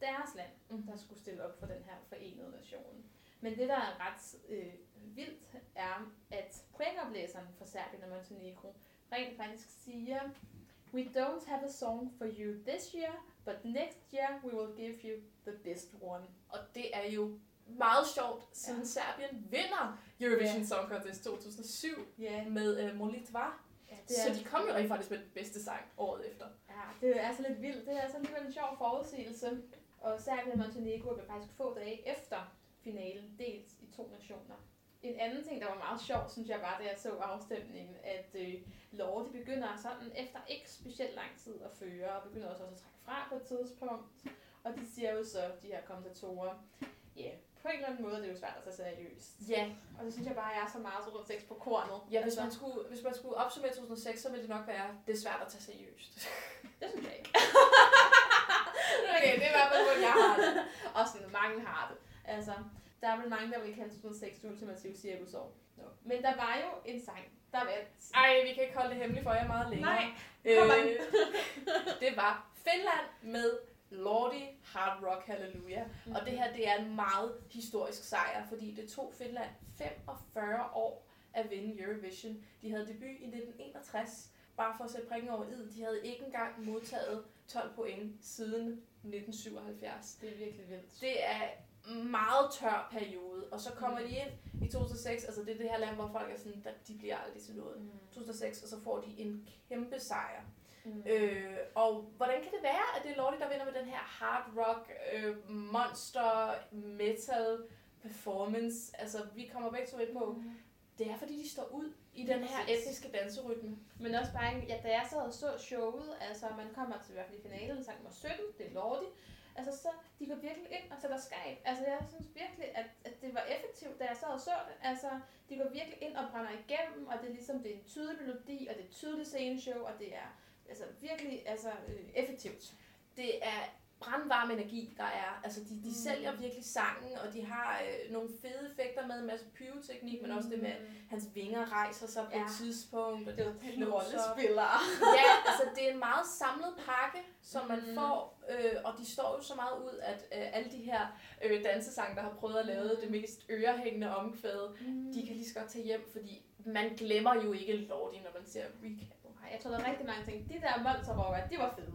deres land, Mhm. der skulle stille op for den her forenede nation. Men det, der er ret øh, vildt, er, at pointoplæseren for Serbien og Montenegro rent faktisk siger, We don't have a song for you this year, but next year we will give you the best one. Og det er jo meget sjovt, siden Ja. Serbien vinder Eurovision Ja. Song Contest 2007 Ja, med uh, Molitva. ja Så de kom jo rent faktisk med den bedste sang året efter. Ja, det er altså lidt vildt. Det er altså alligevel en sjov forudsigelse. Og Serbien og Montenegro blev faktisk få dage efter finalen delt i to nationer. En anden ting, der var meget sjov, synes jeg bare, da jeg så afstemningen, at øh, Lorde de begynder sådan efter ikke specielt lang tid at føre, og begynder også at trække fra på et tidspunkt. Og de siger jo så, de her kommentatorer, ja, yeah, på en eller anden måde det er jo svært at tage seriøst. Ja, Og det synes jeg bare, jeg er så meget 2006 på kornet. ja hvis, Altså, man skulle, hvis man skulle opsummere 2006, så ville det nok være, det er svært at tage seriøst. Det synes jeg ikke. okay, det er i hvert fald, hvor jeg har det. Og sådan, mange har det. Altså, der er vel mange, der vil kalde 2006 det ultimative cirkusår. Nå. Men der var jo en sang, der vandt. Ej, vi kan ikke holde det hemmeligt for jer meget længere. Nej, Øh, kom an. det var Finland med Lordi Hard Rock Hallelujah. Mm. Og det her, det er en meget historisk sejr, fordi det tog Finland 45 år at vinde Eurovision. De havde debut i 1961, bare for at sætte prikken over id. De havde ikke engang modtaget 12 point siden 1977. Det er virkelig vildt. Det er meget tør periode, og så kommer de ind i 2006, altså det er det her land, hvor folk er sådan, de bliver aldrig til noget. Mm. 2006, og så får de en kæmpe sejr. Mm. Øh, og hvordan kan det være, at det er Lordi, der vinder med den her hard rock, øh, monster, metal performance? Altså, vi kommer begge to ind på. Mm. Det er, fordi de står ud i den her etniske danserytme. Men også bare, ja, da jeg sad og så showet, altså man kommer til i hvert fald i finalen, sang nummer 17, det er Lordi, altså så, de går virkelig ind og sætter skab. Altså jeg synes virkelig, at, at det var effektivt, da jeg sad og så det. Altså, de går virkelig ind og brænder igennem, og det er ligesom, det er en tydelig melodi, og det er et tydeligt sceneshow, og det er altså virkelig altså, øh, effektivt. Det er brandvarm energi, der er. Altså, de, de Mm. sælger virkelig sangen, og de har øh, nogle fede effekter med, en masse pyroteknik, men også det med, at hans vinger rejser sig på Ja. et tidspunkt, og det er rollespillere. ja, altså det er en meget samlet pakke, som man Mhm. får, øh, og de står jo så meget ud, at øh, alle de her øh, dansesange, der har prøvet at lave Mhm. det mest ørehængende omkvæd, Mm. de kan lige så godt tage hjem, fordi man glemmer jo ikke Lordi, når man ser recap. Jeg tror, der er rigtig mange ting. De der monsterrocker, de var fede.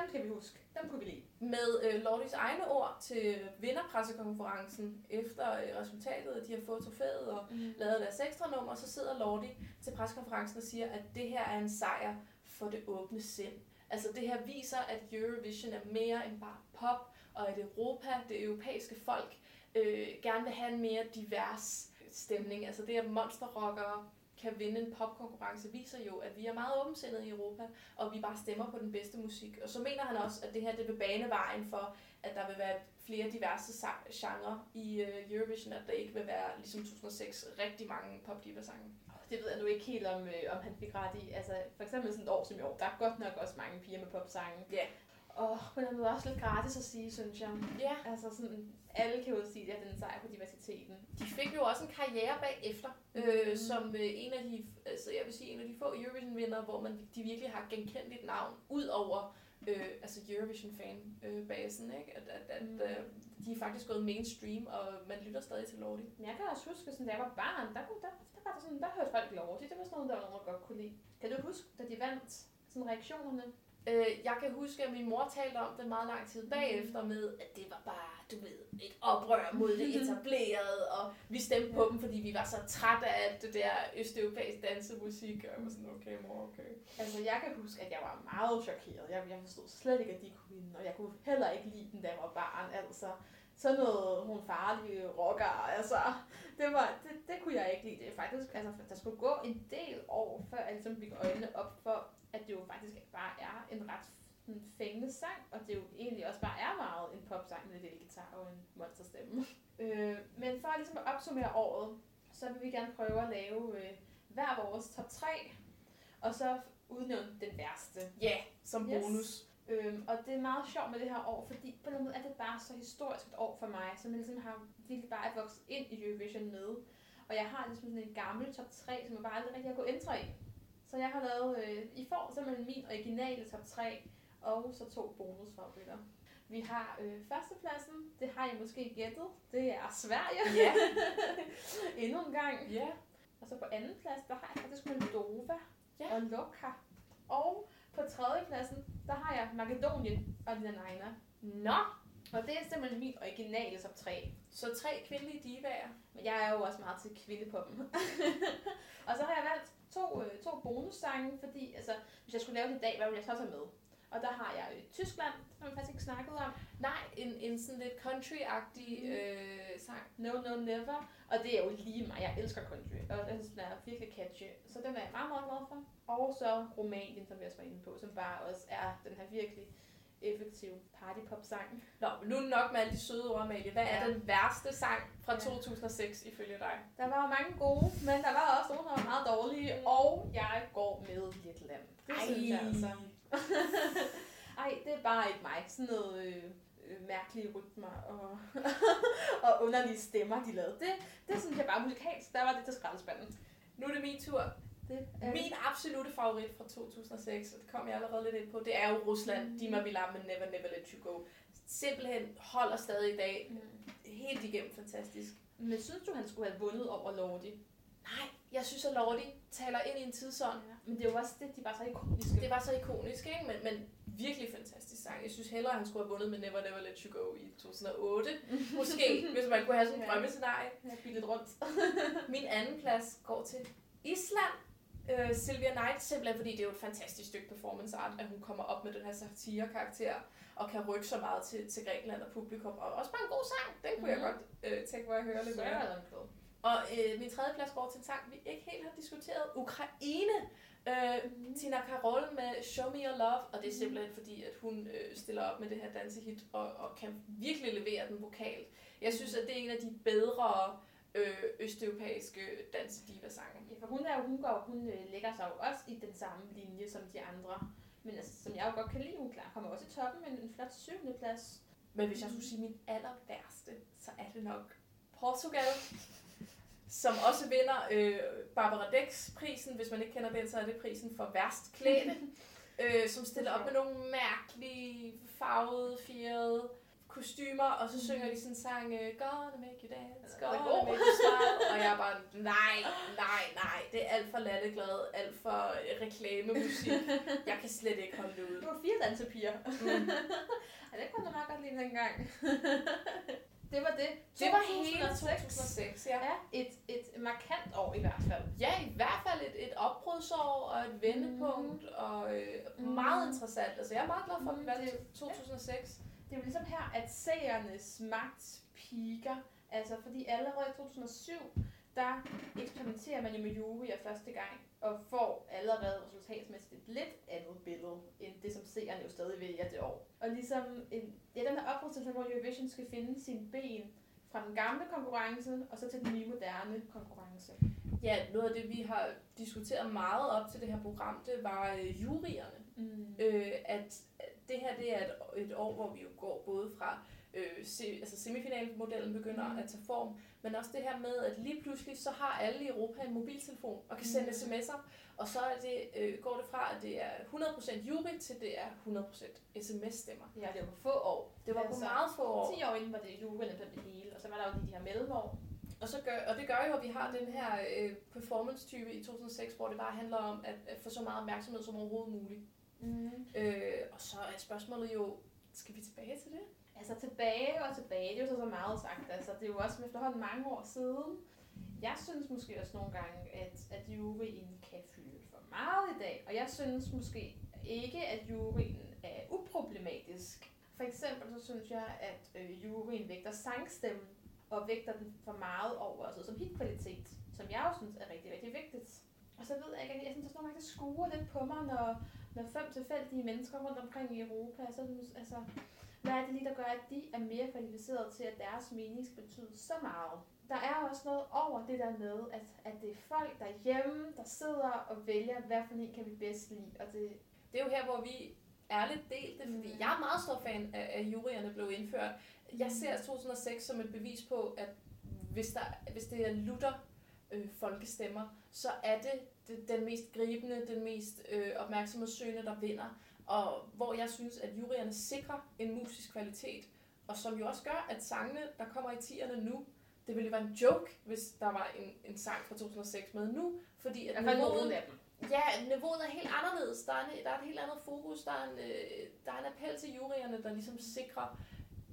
Dem skal vi huske. Dem kunne vi lide. Med øh, Lordis egne ord til vinderpressekonferencen efter øh, resultatet, at de har fået trofæet og Mm. lavet deres ekstra nummer, så sidder Lordi til pressekonferencen og siger, at det her er en sejr for det åbne sind. Altså det her viser, at Eurovision er mere end bare pop, og at Europa, det europæiske folk, øh, gerne vil have en mere divers stemning. Altså det, at monsterrockere kan vinde en popkonkurrence, viser jo, at vi er meget åbensindede i Europa, og vi bare stemmer på den bedste musik. Og så mener han også, at det her det vil bane vejen for, at der vil være flere diverse genrer i uh, Eurovision, at der ikke vil være, ligesom 2006, rigtig mange popdiva-sange. Det ved jeg nu ikke helt, om, øh, om han fik ret i. Altså, for eksempel sådan et år som i år, der er godt nok også mange piger med popsange. Ja. Og på den måde også lidt gratis at sige, synes jeg. Ja, Altså sådan, alle kan jo sige, at den sejr på diversiteten. de fik jo også en karriere bagefter, Mhm. øh, som øh, en af de, altså jeg vil sige, en af de få Eurovision-vindere, hvor man, de virkelig har genkendeligt navn, ud over øh, altså Eurovision-fan-basen, ikke? At, at, at Mhm. øh, de er faktisk gået mainstream, og man lytter stadig til Lordi. Men jeg kan også huske, sådan, da jeg var barn, der, der, der var der sådan, der hørte folk Lordi. Det var sådan noget, der var nogen, der godt kunne lide. Kan du huske, da de vandt sådan reaktionerne? Øh, jeg kan huske, at min mor talte om det meget lang tid bagefter med, at det var bare, du ved, et oprør mod det etablerede, og vi stemte på dem, fordi vi var så trætte af det der østeuropæisk dansemusik, og jeg var sådan, okay mor, okay. Altså, jeg kan huske, at jeg var meget chokeret. Jeg, jeg forstod slet ikke, at de kunne vinde, og jeg kunne heller ikke lide den, da jeg var barn. Altså, sådan noget, nogle farlige rocker, altså, det, var, det, det kunne jeg ikke lide. Det faktisk, altså, der skulle gå en del år, før jeg ligesom fik øjnene op for, at det jo faktisk bare er en ret fængende sang, og det jo egentlig også bare er meget en popsang med lidt guitar og en monsterstemme. øh, men for ligesom at opsummere året, så vil vi gerne prøve at lave øh, hver vores top 3, og så udnævne den værste. Ja, som Yes. bonus. Øhm, og det er meget sjovt med det her år, fordi på den måde er det bare så historisk et år for mig, som jeg ligesom har virkelig bare vokset ind i Eurovision med. Og jeg har ligesom sådan en gammel top 3, som jeg bare aldrig rigtig har kunnet ændre i. Så jeg har lavet, øh, I får simpelthen min originale top 3, og så to bonusfavoritter. Vi har øh, førstepladsen, det har I måske gættet, det er Sverige. Ja. Endnu en gang. Ja. Og så på anden plads, der har jeg faktisk Moldova Ja. og Lokka. Og på tredje pladsen, der har jeg Makedonien og Linaina. Nå, Og det er simpelthen min originale top 3. så tre kvindelige divaer. Men jeg er jo også meget til kvindepoppen. og så har jeg valgt to, øh, to bonussange, fordi altså, hvis jeg skulle lave det i dag, hvad ville jeg så tage med? Og der har jeg øh, Tyskland, som vi faktisk ikke snakket om. Nej, en, en sådan lidt country-agtig Mm. øh, sang. No, no, never. Og det er jo lige mig. Jeg elsker country. Og synes, den er virkelig catchy. Så den er jeg meget, meget glad for. Og så Rumænien, som vi også var inde på, som bare også er den her virkelig effektive partypop-sang. Nå, men nu er nok med alle de søde ord, Amalie. Hvad er Ja. den værste sang fra Ja. 2006 ifølge dig? Der var jo mange gode, men der var også nogle, der var meget dårlige. Mm. Og jeg går med Letland. Det synes jeg altså. Ej, det er bare ikke mig. Sådan noget øh, øh, mærkelige rytmer og, og underlige stemmer, de lavede. Det, det synes jeg bare musikalsk. Der var det til skraldespanden. Nu er det min tur. Det, Min absolute favorit fra 2006, og det kom jeg allerede lidt ind på, det er jo Rusland. Mm. Dima Bilam med Never Never Let You Go. Simpelthen holder stadig i dag. Mm. Helt igennem fantastisk. Men synes du, han skulle have vundet over Lordi? Nej, jeg synes, at Lordi taler ind i en tidsånd. Ja. Men det er jo også det, de var så ikoniske. Det var så ikonisk, ikke? Men, men virkelig fantastisk sang. Jeg synes hellere, at han skulle have vundet med Never Never Let You Go i 2008. Måske, hvis man kunne have sådan en Ja. drømmescenarie. Jeg har bildet rundt. Min anden plads går til Island. Øh, Sylvia Knight, simpelthen fordi det er jo et fantastisk stykke performance art, at hun kommer op med den her satire-karakter og kan rykke så meget til, til Grækenland og publikum. Og også bare en god sang. Den kunne Mhm. jeg godt øh, tænke mig at høre lidt mere. er. Og øh, min tredje plads går til en sang, vi ikke helt har diskuteret. Ukraine. Øh, Tina Karol med Show Me Your Love, og det er Mhm. simpelthen fordi, at hun øh, stiller op med det her dansehit og, og kan virkelig levere den vokalt. Jeg synes, at det er en af de bedre øh, østeuropæiske dansediva-sange. Ja, for hun, er jo, hun, går, hun øh, lægger sig jo også i den samme linje som de andre. Men altså, som jeg jo godt kan lide, hun klar, kommer også i toppen med en flot syvende plads. Men hvis jeg skulle sige min aller værste, så er det nok Portugal, som også vinder øh, Barbara Dex-prisen. Hvis man ikke kender den, så er det prisen for værst klædte. øh, som stiller op med nogle mærkelige, farvede, firede kostymer, og så synger de sådan en sang, øh, Gonna make you dance, gonna god. make you smile, og jeg er bare, nej, nej, nej, det er alt for latteglad, alt for øh, reklamemusik. Jeg kan slet ikke holde det ud. Du var fire dansepiger. Mm. Ej, det kunne du nok godt lide dengang. det var det. Det var hele 2006. 2006, ja. Ja, et, et markant år i hvert fald. Ja, i hvert fald et, et opbrudsår og et vendepunkt, mm. og øh, Mm. meget interessant. Altså, jeg er meget glad for, at vi Mm, valgte det- 2006. Det er jo ligesom her, at seernes magt piker. Altså, fordi allerede i 2007, der eksperimenterer man jo med juryer første gang, og får allerede resultatsmæssigt et lidt andet billede, end det, som seerne jo stadig vælger det år. Og ligesom en, ja, den her opbrudstid, hvor Eurovision skal finde sine ben fra den gamle konkurrence, og så til den nye moderne konkurrence. Ja, noget af det, vi har diskuteret meget op til det her program, det var øh, juryerne. Mm. Øh, at det her det er et, et år, hvor vi jo går både fra øh, se, altså semifinalmodellen begynder Mm. at tage form, men også det her med, at lige pludselig så har alle i Europa en mobiltelefon og kan sende Mm. sms'er, og så er det, øh, går det fra, at det er 100% jury til det er 100% sms-stemmer. Ja, det var på få år. Det var på Altså, meget få år. 10 år inden var det juryerne på det hele, og så var der jo lige de her mellemår. Og, så gør, og det gør jo, at vi har den her øh, performance-type i 2006, hvor det bare handler om at, at få så meget opmærksomhed som overhovedet muligt. Mm. Øh, og så er spørgsmålet jo, skal vi tilbage til det? Altså tilbage og tilbage, det er jo så, så meget sagt. Altså, det er jo også efterhånden mange år siden. Jeg synes måske også nogle gange, at, at juryen kan fylde for meget i dag. Og jeg synes måske ikke, at juryen er uproblematisk. For eksempel så synes jeg, at øh, juryen vægter sangstemmen og vægter den for meget over altså, som hitkvalitet, som jeg jo synes er rigtig, rigtig vigtigt. Og så ved jeg ikke, jeg synes også nogle gange, det skuer lidt på mig, når, når fem tilfældige mennesker rundt omkring i Europa, så altså, hvad er det lige, der gør, at de er mere kvalificerede til, at deres mening skal betyde så meget? Der er også noget over det der med, at, at det er folk derhjemme, der sidder og vælger, hvad for en kan vi bedst lide. Og det, Det er jo her, hvor vi er lidt delte, fordi Mm. jeg er meget stor fan af, at juryerne blev indført. Jeg Mm. ser 2006 som et bevis på, at hvis, der, hvis det er Luther øh, folkestemmer, så er det, det den mest gribende, den mest øh, opmærksomhedssøgende, der vinder. Og hvor jeg synes, at juryerne sikrer en musisk kvalitet, og som jo også gør, at sangene, der kommer i tierne nu, det ville jo være en joke, hvis der var en, en sang fra 2006 med nu, fordi at niveauet, af dem. ja, niveauet er helt anderledes. Der er, en, der er et helt andet fokus, der er en, øh, der er en appel til juryerne, der ligesom sikrer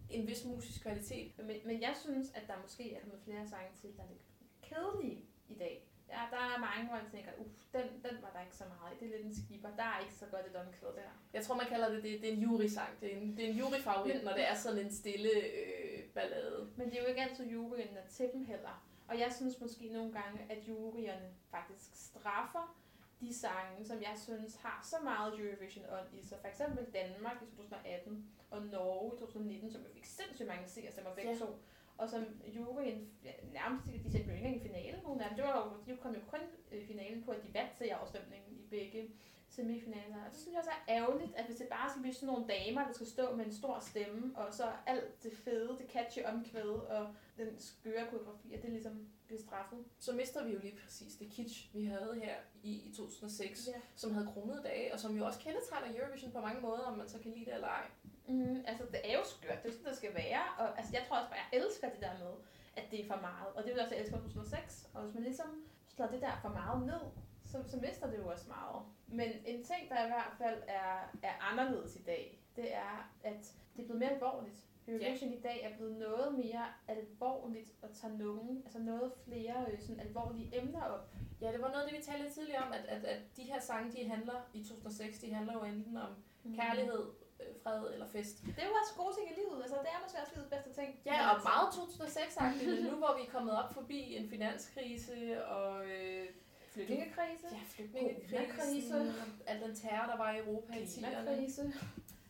en vis musisk kvalitet. Men, men jeg synes, at der måske er kommet flere sange til, der er lidt kedelige i dag. Ja, der er mange, hvor jeg tænker, uff, den, den var der ikke så meget i. Det er lidt en skipper. Der er ikke så godt et omkvæd der. Jeg tror, man kalder det, det, det er en jury-sang. Det er en, det er en juryfavorit, når det er sådan en stille øh, ballade. Men det er jo ikke altid juryen, der til dem heller. Og jeg synes måske nogle gange, at juryerne faktisk straffer de sange, som jeg synes har så meget Eurovision ånd i sig. For eksempel Danmark i 2018 og Norge i 2019, som jo fik sindssygt mange seerstemmer begge Ja. to. Og som juryen ja, nærmest, de sendte jo ikke engang i finalen, af dem. Det var jo, de kom jo kun i finalen på, at de vandt afstemningen i begge semifinaler. Og det synes jeg også er ærgerligt, at hvis det bare skal blive sådan nogle damer, der skal stå med en stor stemme, og så alt det fede, det catchy omkvæd, og den skøre koreografi, at det ligesom bliver straffet. Så mister vi jo lige præcis det kitsch, vi havde her i, i 2006, Ja. som havde kronede dage, og som jo også kendetegner Eurovision på mange måder, om man så kan lide det eller ej. Mm, altså, det er jo skørt. Det er sådan, det skal være. Og altså, jeg tror også bare, jeg elsker det der med, at det er for meget. Og det vil jeg også elske med 2006. Og hvis man ligesom slår det der for meget ned, så, så mister det jo også meget. Men en ting, der i hvert fald er, er anderledes i dag, det er, at det er blevet mere alvorligt. Eurovision i dag er blevet noget mere alvorligt og tager nogen, altså noget flere øh, sådan alvorlige emner op. Ja, det var noget det, vi talte lidt tidligere om, at, at, at de her sange, de handler i 2006, de handler jo enten om kærlighed, øh, fred eller fest. Det er jo også gode ting i livet. Altså, det er måske også livets bedste ting. Ja, og meget 2006-agtigt, nu hvor vi er kommet op forbi en finanskrise og øh, Flygtningekrise. ja, flygtningekrisen, Coronakrise. al den terror, der var i Europa i 10'erne. Klimakrise.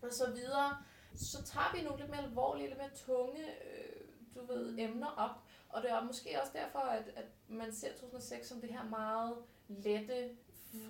og så videre, så tager vi nogle lidt mere alvorlige, lidt mere tunge, øh, du ved, emner op. Og det er måske også derfor, at, at man ser 2006 som det her meget lette,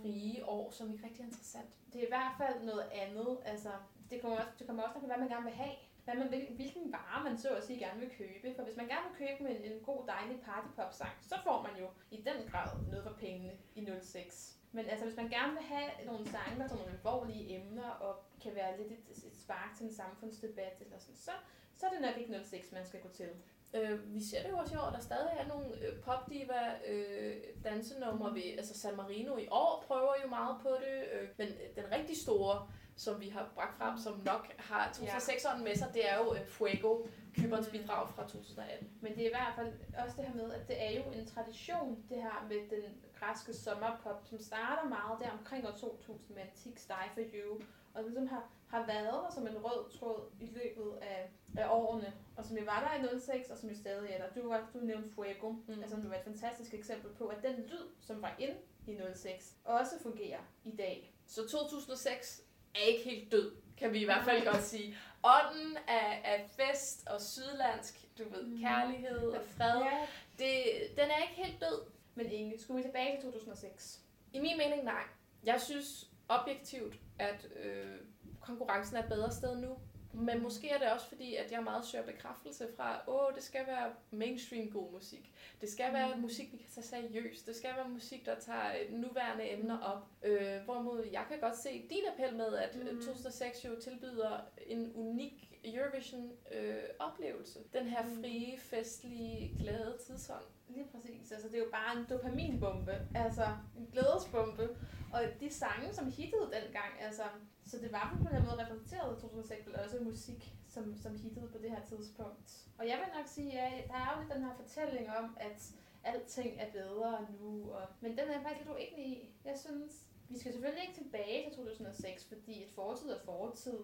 frie år, som ikke rigtig er interessant. Det er i hvert fald noget andet. Altså, det kommer også, det kommer også an på, hvad man gerne vil have. Hvad man vil, hvilken vare man så at sige gerne vil købe. For hvis man gerne vil købe en, en god, dejlig partypop-sang, så får man jo i den grad noget for pengene i 06. Men altså, hvis man gerne vil have nogle sange, der tager nogle alvorlige emner, og kan være lidt et, et spark til en samfundsdebat, eller sådan, så, så er det nok ikke 06, man skal gå til. Øh, vi ser det jo også i år, der stadig er nogle øh, popdiva øh, dansenumre ved, altså San Marino i år prøver jo meget på det, øh, men den rigtig store, som vi har bragt frem, som nok har 2006'eren med sig, det er jo øh, Fuego, Kyberns Mm. bidrag fra 2018. Men det er i hvert fald også det her med, at det er jo en tradition, det her med den græske sommerpop, som starter meget der omkring år 2000 med Antiques Die For You, og ligesom har, har været der som en rød tråd i løbet af, af årene, og som jo var der i 06, og som jo stadig er der. Du, var, du nævnte Fuego, Mm. altså det var et fantastisk eksempel på, at den lyd, som var ind i 06, også fungerer i dag. Så 2006 er ikke helt død, kan vi i hvert fald godt sige. Ånden af, af fest og sydlandsk, du ved, Mm. kærlighed og fred, Ja. det, den er ikke helt død. Men Inge, skulle vi tilbage til 2006? I min mening, nej. Jeg synes objektivt, at øh, konkurrencen er et bedre sted nu. Men måske er det også fordi, at jeg meget søger bekræftelse fra, åh, det skal være mainstream god musik. Det skal være Mm. musik, vi kan tage seriøst. Det skal være musik, der tager øh, nuværende emner op. Øh, hvorimod jeg kan godt se din appel med, at mm. Mm. 2006 jo tilbyder en unik Eurovision-oplevelse. Den her Mm. frie, festlige, glade tidsånd. Lige præcis. Altså, det er jo bare en dopaminbombe. Altså, en glædesbombe. Og de sange, som hittede dengang, altså... Så det var på den måde repræsenteret i 2006, men også musik, som, som hittede på det her tidspunkt. Og jeg vil nok sige, at der er jo lidt den her fortælling om, at alting er bedre nu. Og, men den er jeg faktisk lidt uenig i. Jeg synes, vi skal selvfølgelig ikke tilbage til 2006, fordi et fortid er fortid.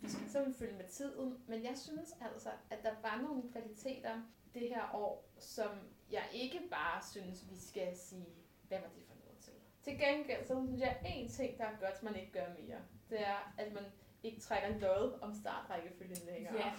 Vi skal simpelthen følge med tiden. Men jeg synes altså, at der var nogle kvaliteter det her år, som jeg ikke bare synes, vi skal sige, hvad var det for noget til. Til gengæld, så synes jeg, at en ting, der er godt, man ikke gør mere, det er, at man ikke trækker lod om startrækkefølgen længere. Ja.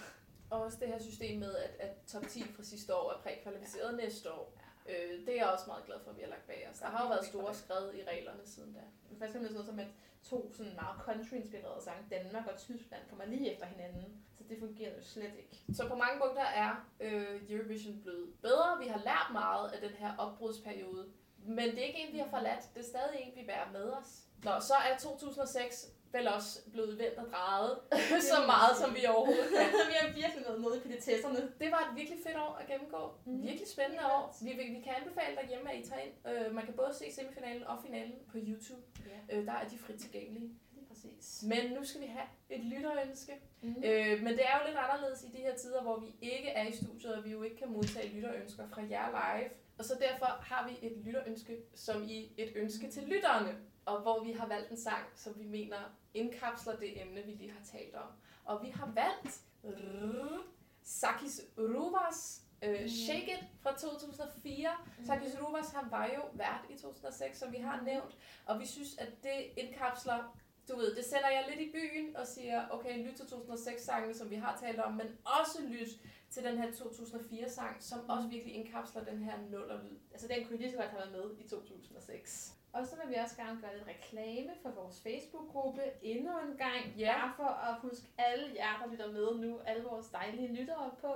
Og også det her system med, at, at top 10 fra sidste år er prækvalificeret ja. næste år. Øh, det er jeg også meget glad for, at vi har lagt bag os. Der har jo været store skred i reglerne siden da. For eksempel sådan noget som, at to sådan meget country-inspirerede sange, Danmark og Tyskland, kommer lige efter hinanden. Så det fungerer jo slet ikke. Så på mange punkter er øh, Eurovision blevet bedre. Vi har lært meget af den her opbrudsperiode. Men det er ikke en, vi har forladt. Det er stadig en, vi bærer med os. Nå, så er 2006 vel også blevet vendt og drejet så meget, som vi overhovedet kan. vi har virkelig været nede i petitesserne. Det var et virkelig fedt år at gennemgå. Mhm. Virkelig spændende Ja. år. Vi, vi, vi kan anbefale derhjemme, at I tager ind. Øh, man kan både se semifinalen og finalen på YouTube. Ja, Øh, der er de frit tilgængelige. lige præcis. Men nu skal vi have et lytterønske. Mm. Øh, men det er jo lidt anderledes i de her tider, hvor vi ikke er i studiet, og vi jo ikke kan modtage lytterønsker fra jer live. Og så derfor har vi et lytterønske, som i et ønske til lytterne. Og hvor vi har valgt en sang, som vi mener indkapsler det emne, vi lige har talt om. Og vi har valgt Rrrr, Sakis Ruvas øh, Shake It fra 2004. Sakis Ruvas, han var jo vært i 2006, som vi har nævnt. Og vi synes, at det indkapsler, du ved, det sender jeg lidt i byen og siger, okay, lyt til 2006-sangene, som vi har talt om, men også lyt til den her 2004-sang, som også virkelig indkapsler den her nullerlyd. Altså den kunne lige så godt have været med i 2006. Og så vil vi også gerne gøre lidt reklame for vores Facebook-gruppe endnu en gang. Ja. Bare for at huske alle jer, der lytter med nu, alle vores dejlige lyttere på,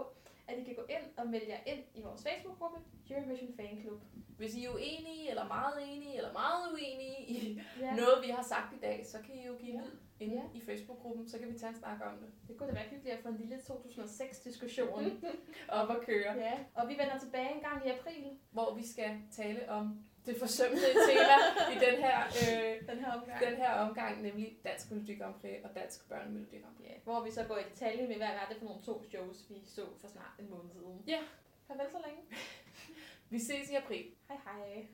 at I kan gå ind og melde jer ind i vores Facebook-gruppe, Eurovision Fan Club. Hvis I er uenige, eller meget enige, eller meget uenige i Ja. noget, vi har sagt i dag, så kan I jo give Ja. lyd inde Ja. i Facebook-gruppen, så kan vi tage en snak om det. Det kunne da være hyggeligt at få en lille 2006-diskussion. Op at køre. ja. Og vi vender tilbage en gang i april, Hvor vi skal tale om det forsømte tema i den her, øh, den her omgang. den her omgang, nemlig Dansk Melodi Grand Prix og Dansk Børnemelodi Grand Prix. Ja, hvor vi så går i detalje med, hvad er det for nogle to shows, vi så for snart en måned siden. Ja. Farvel så længe. Vi ses i april. Hej hej.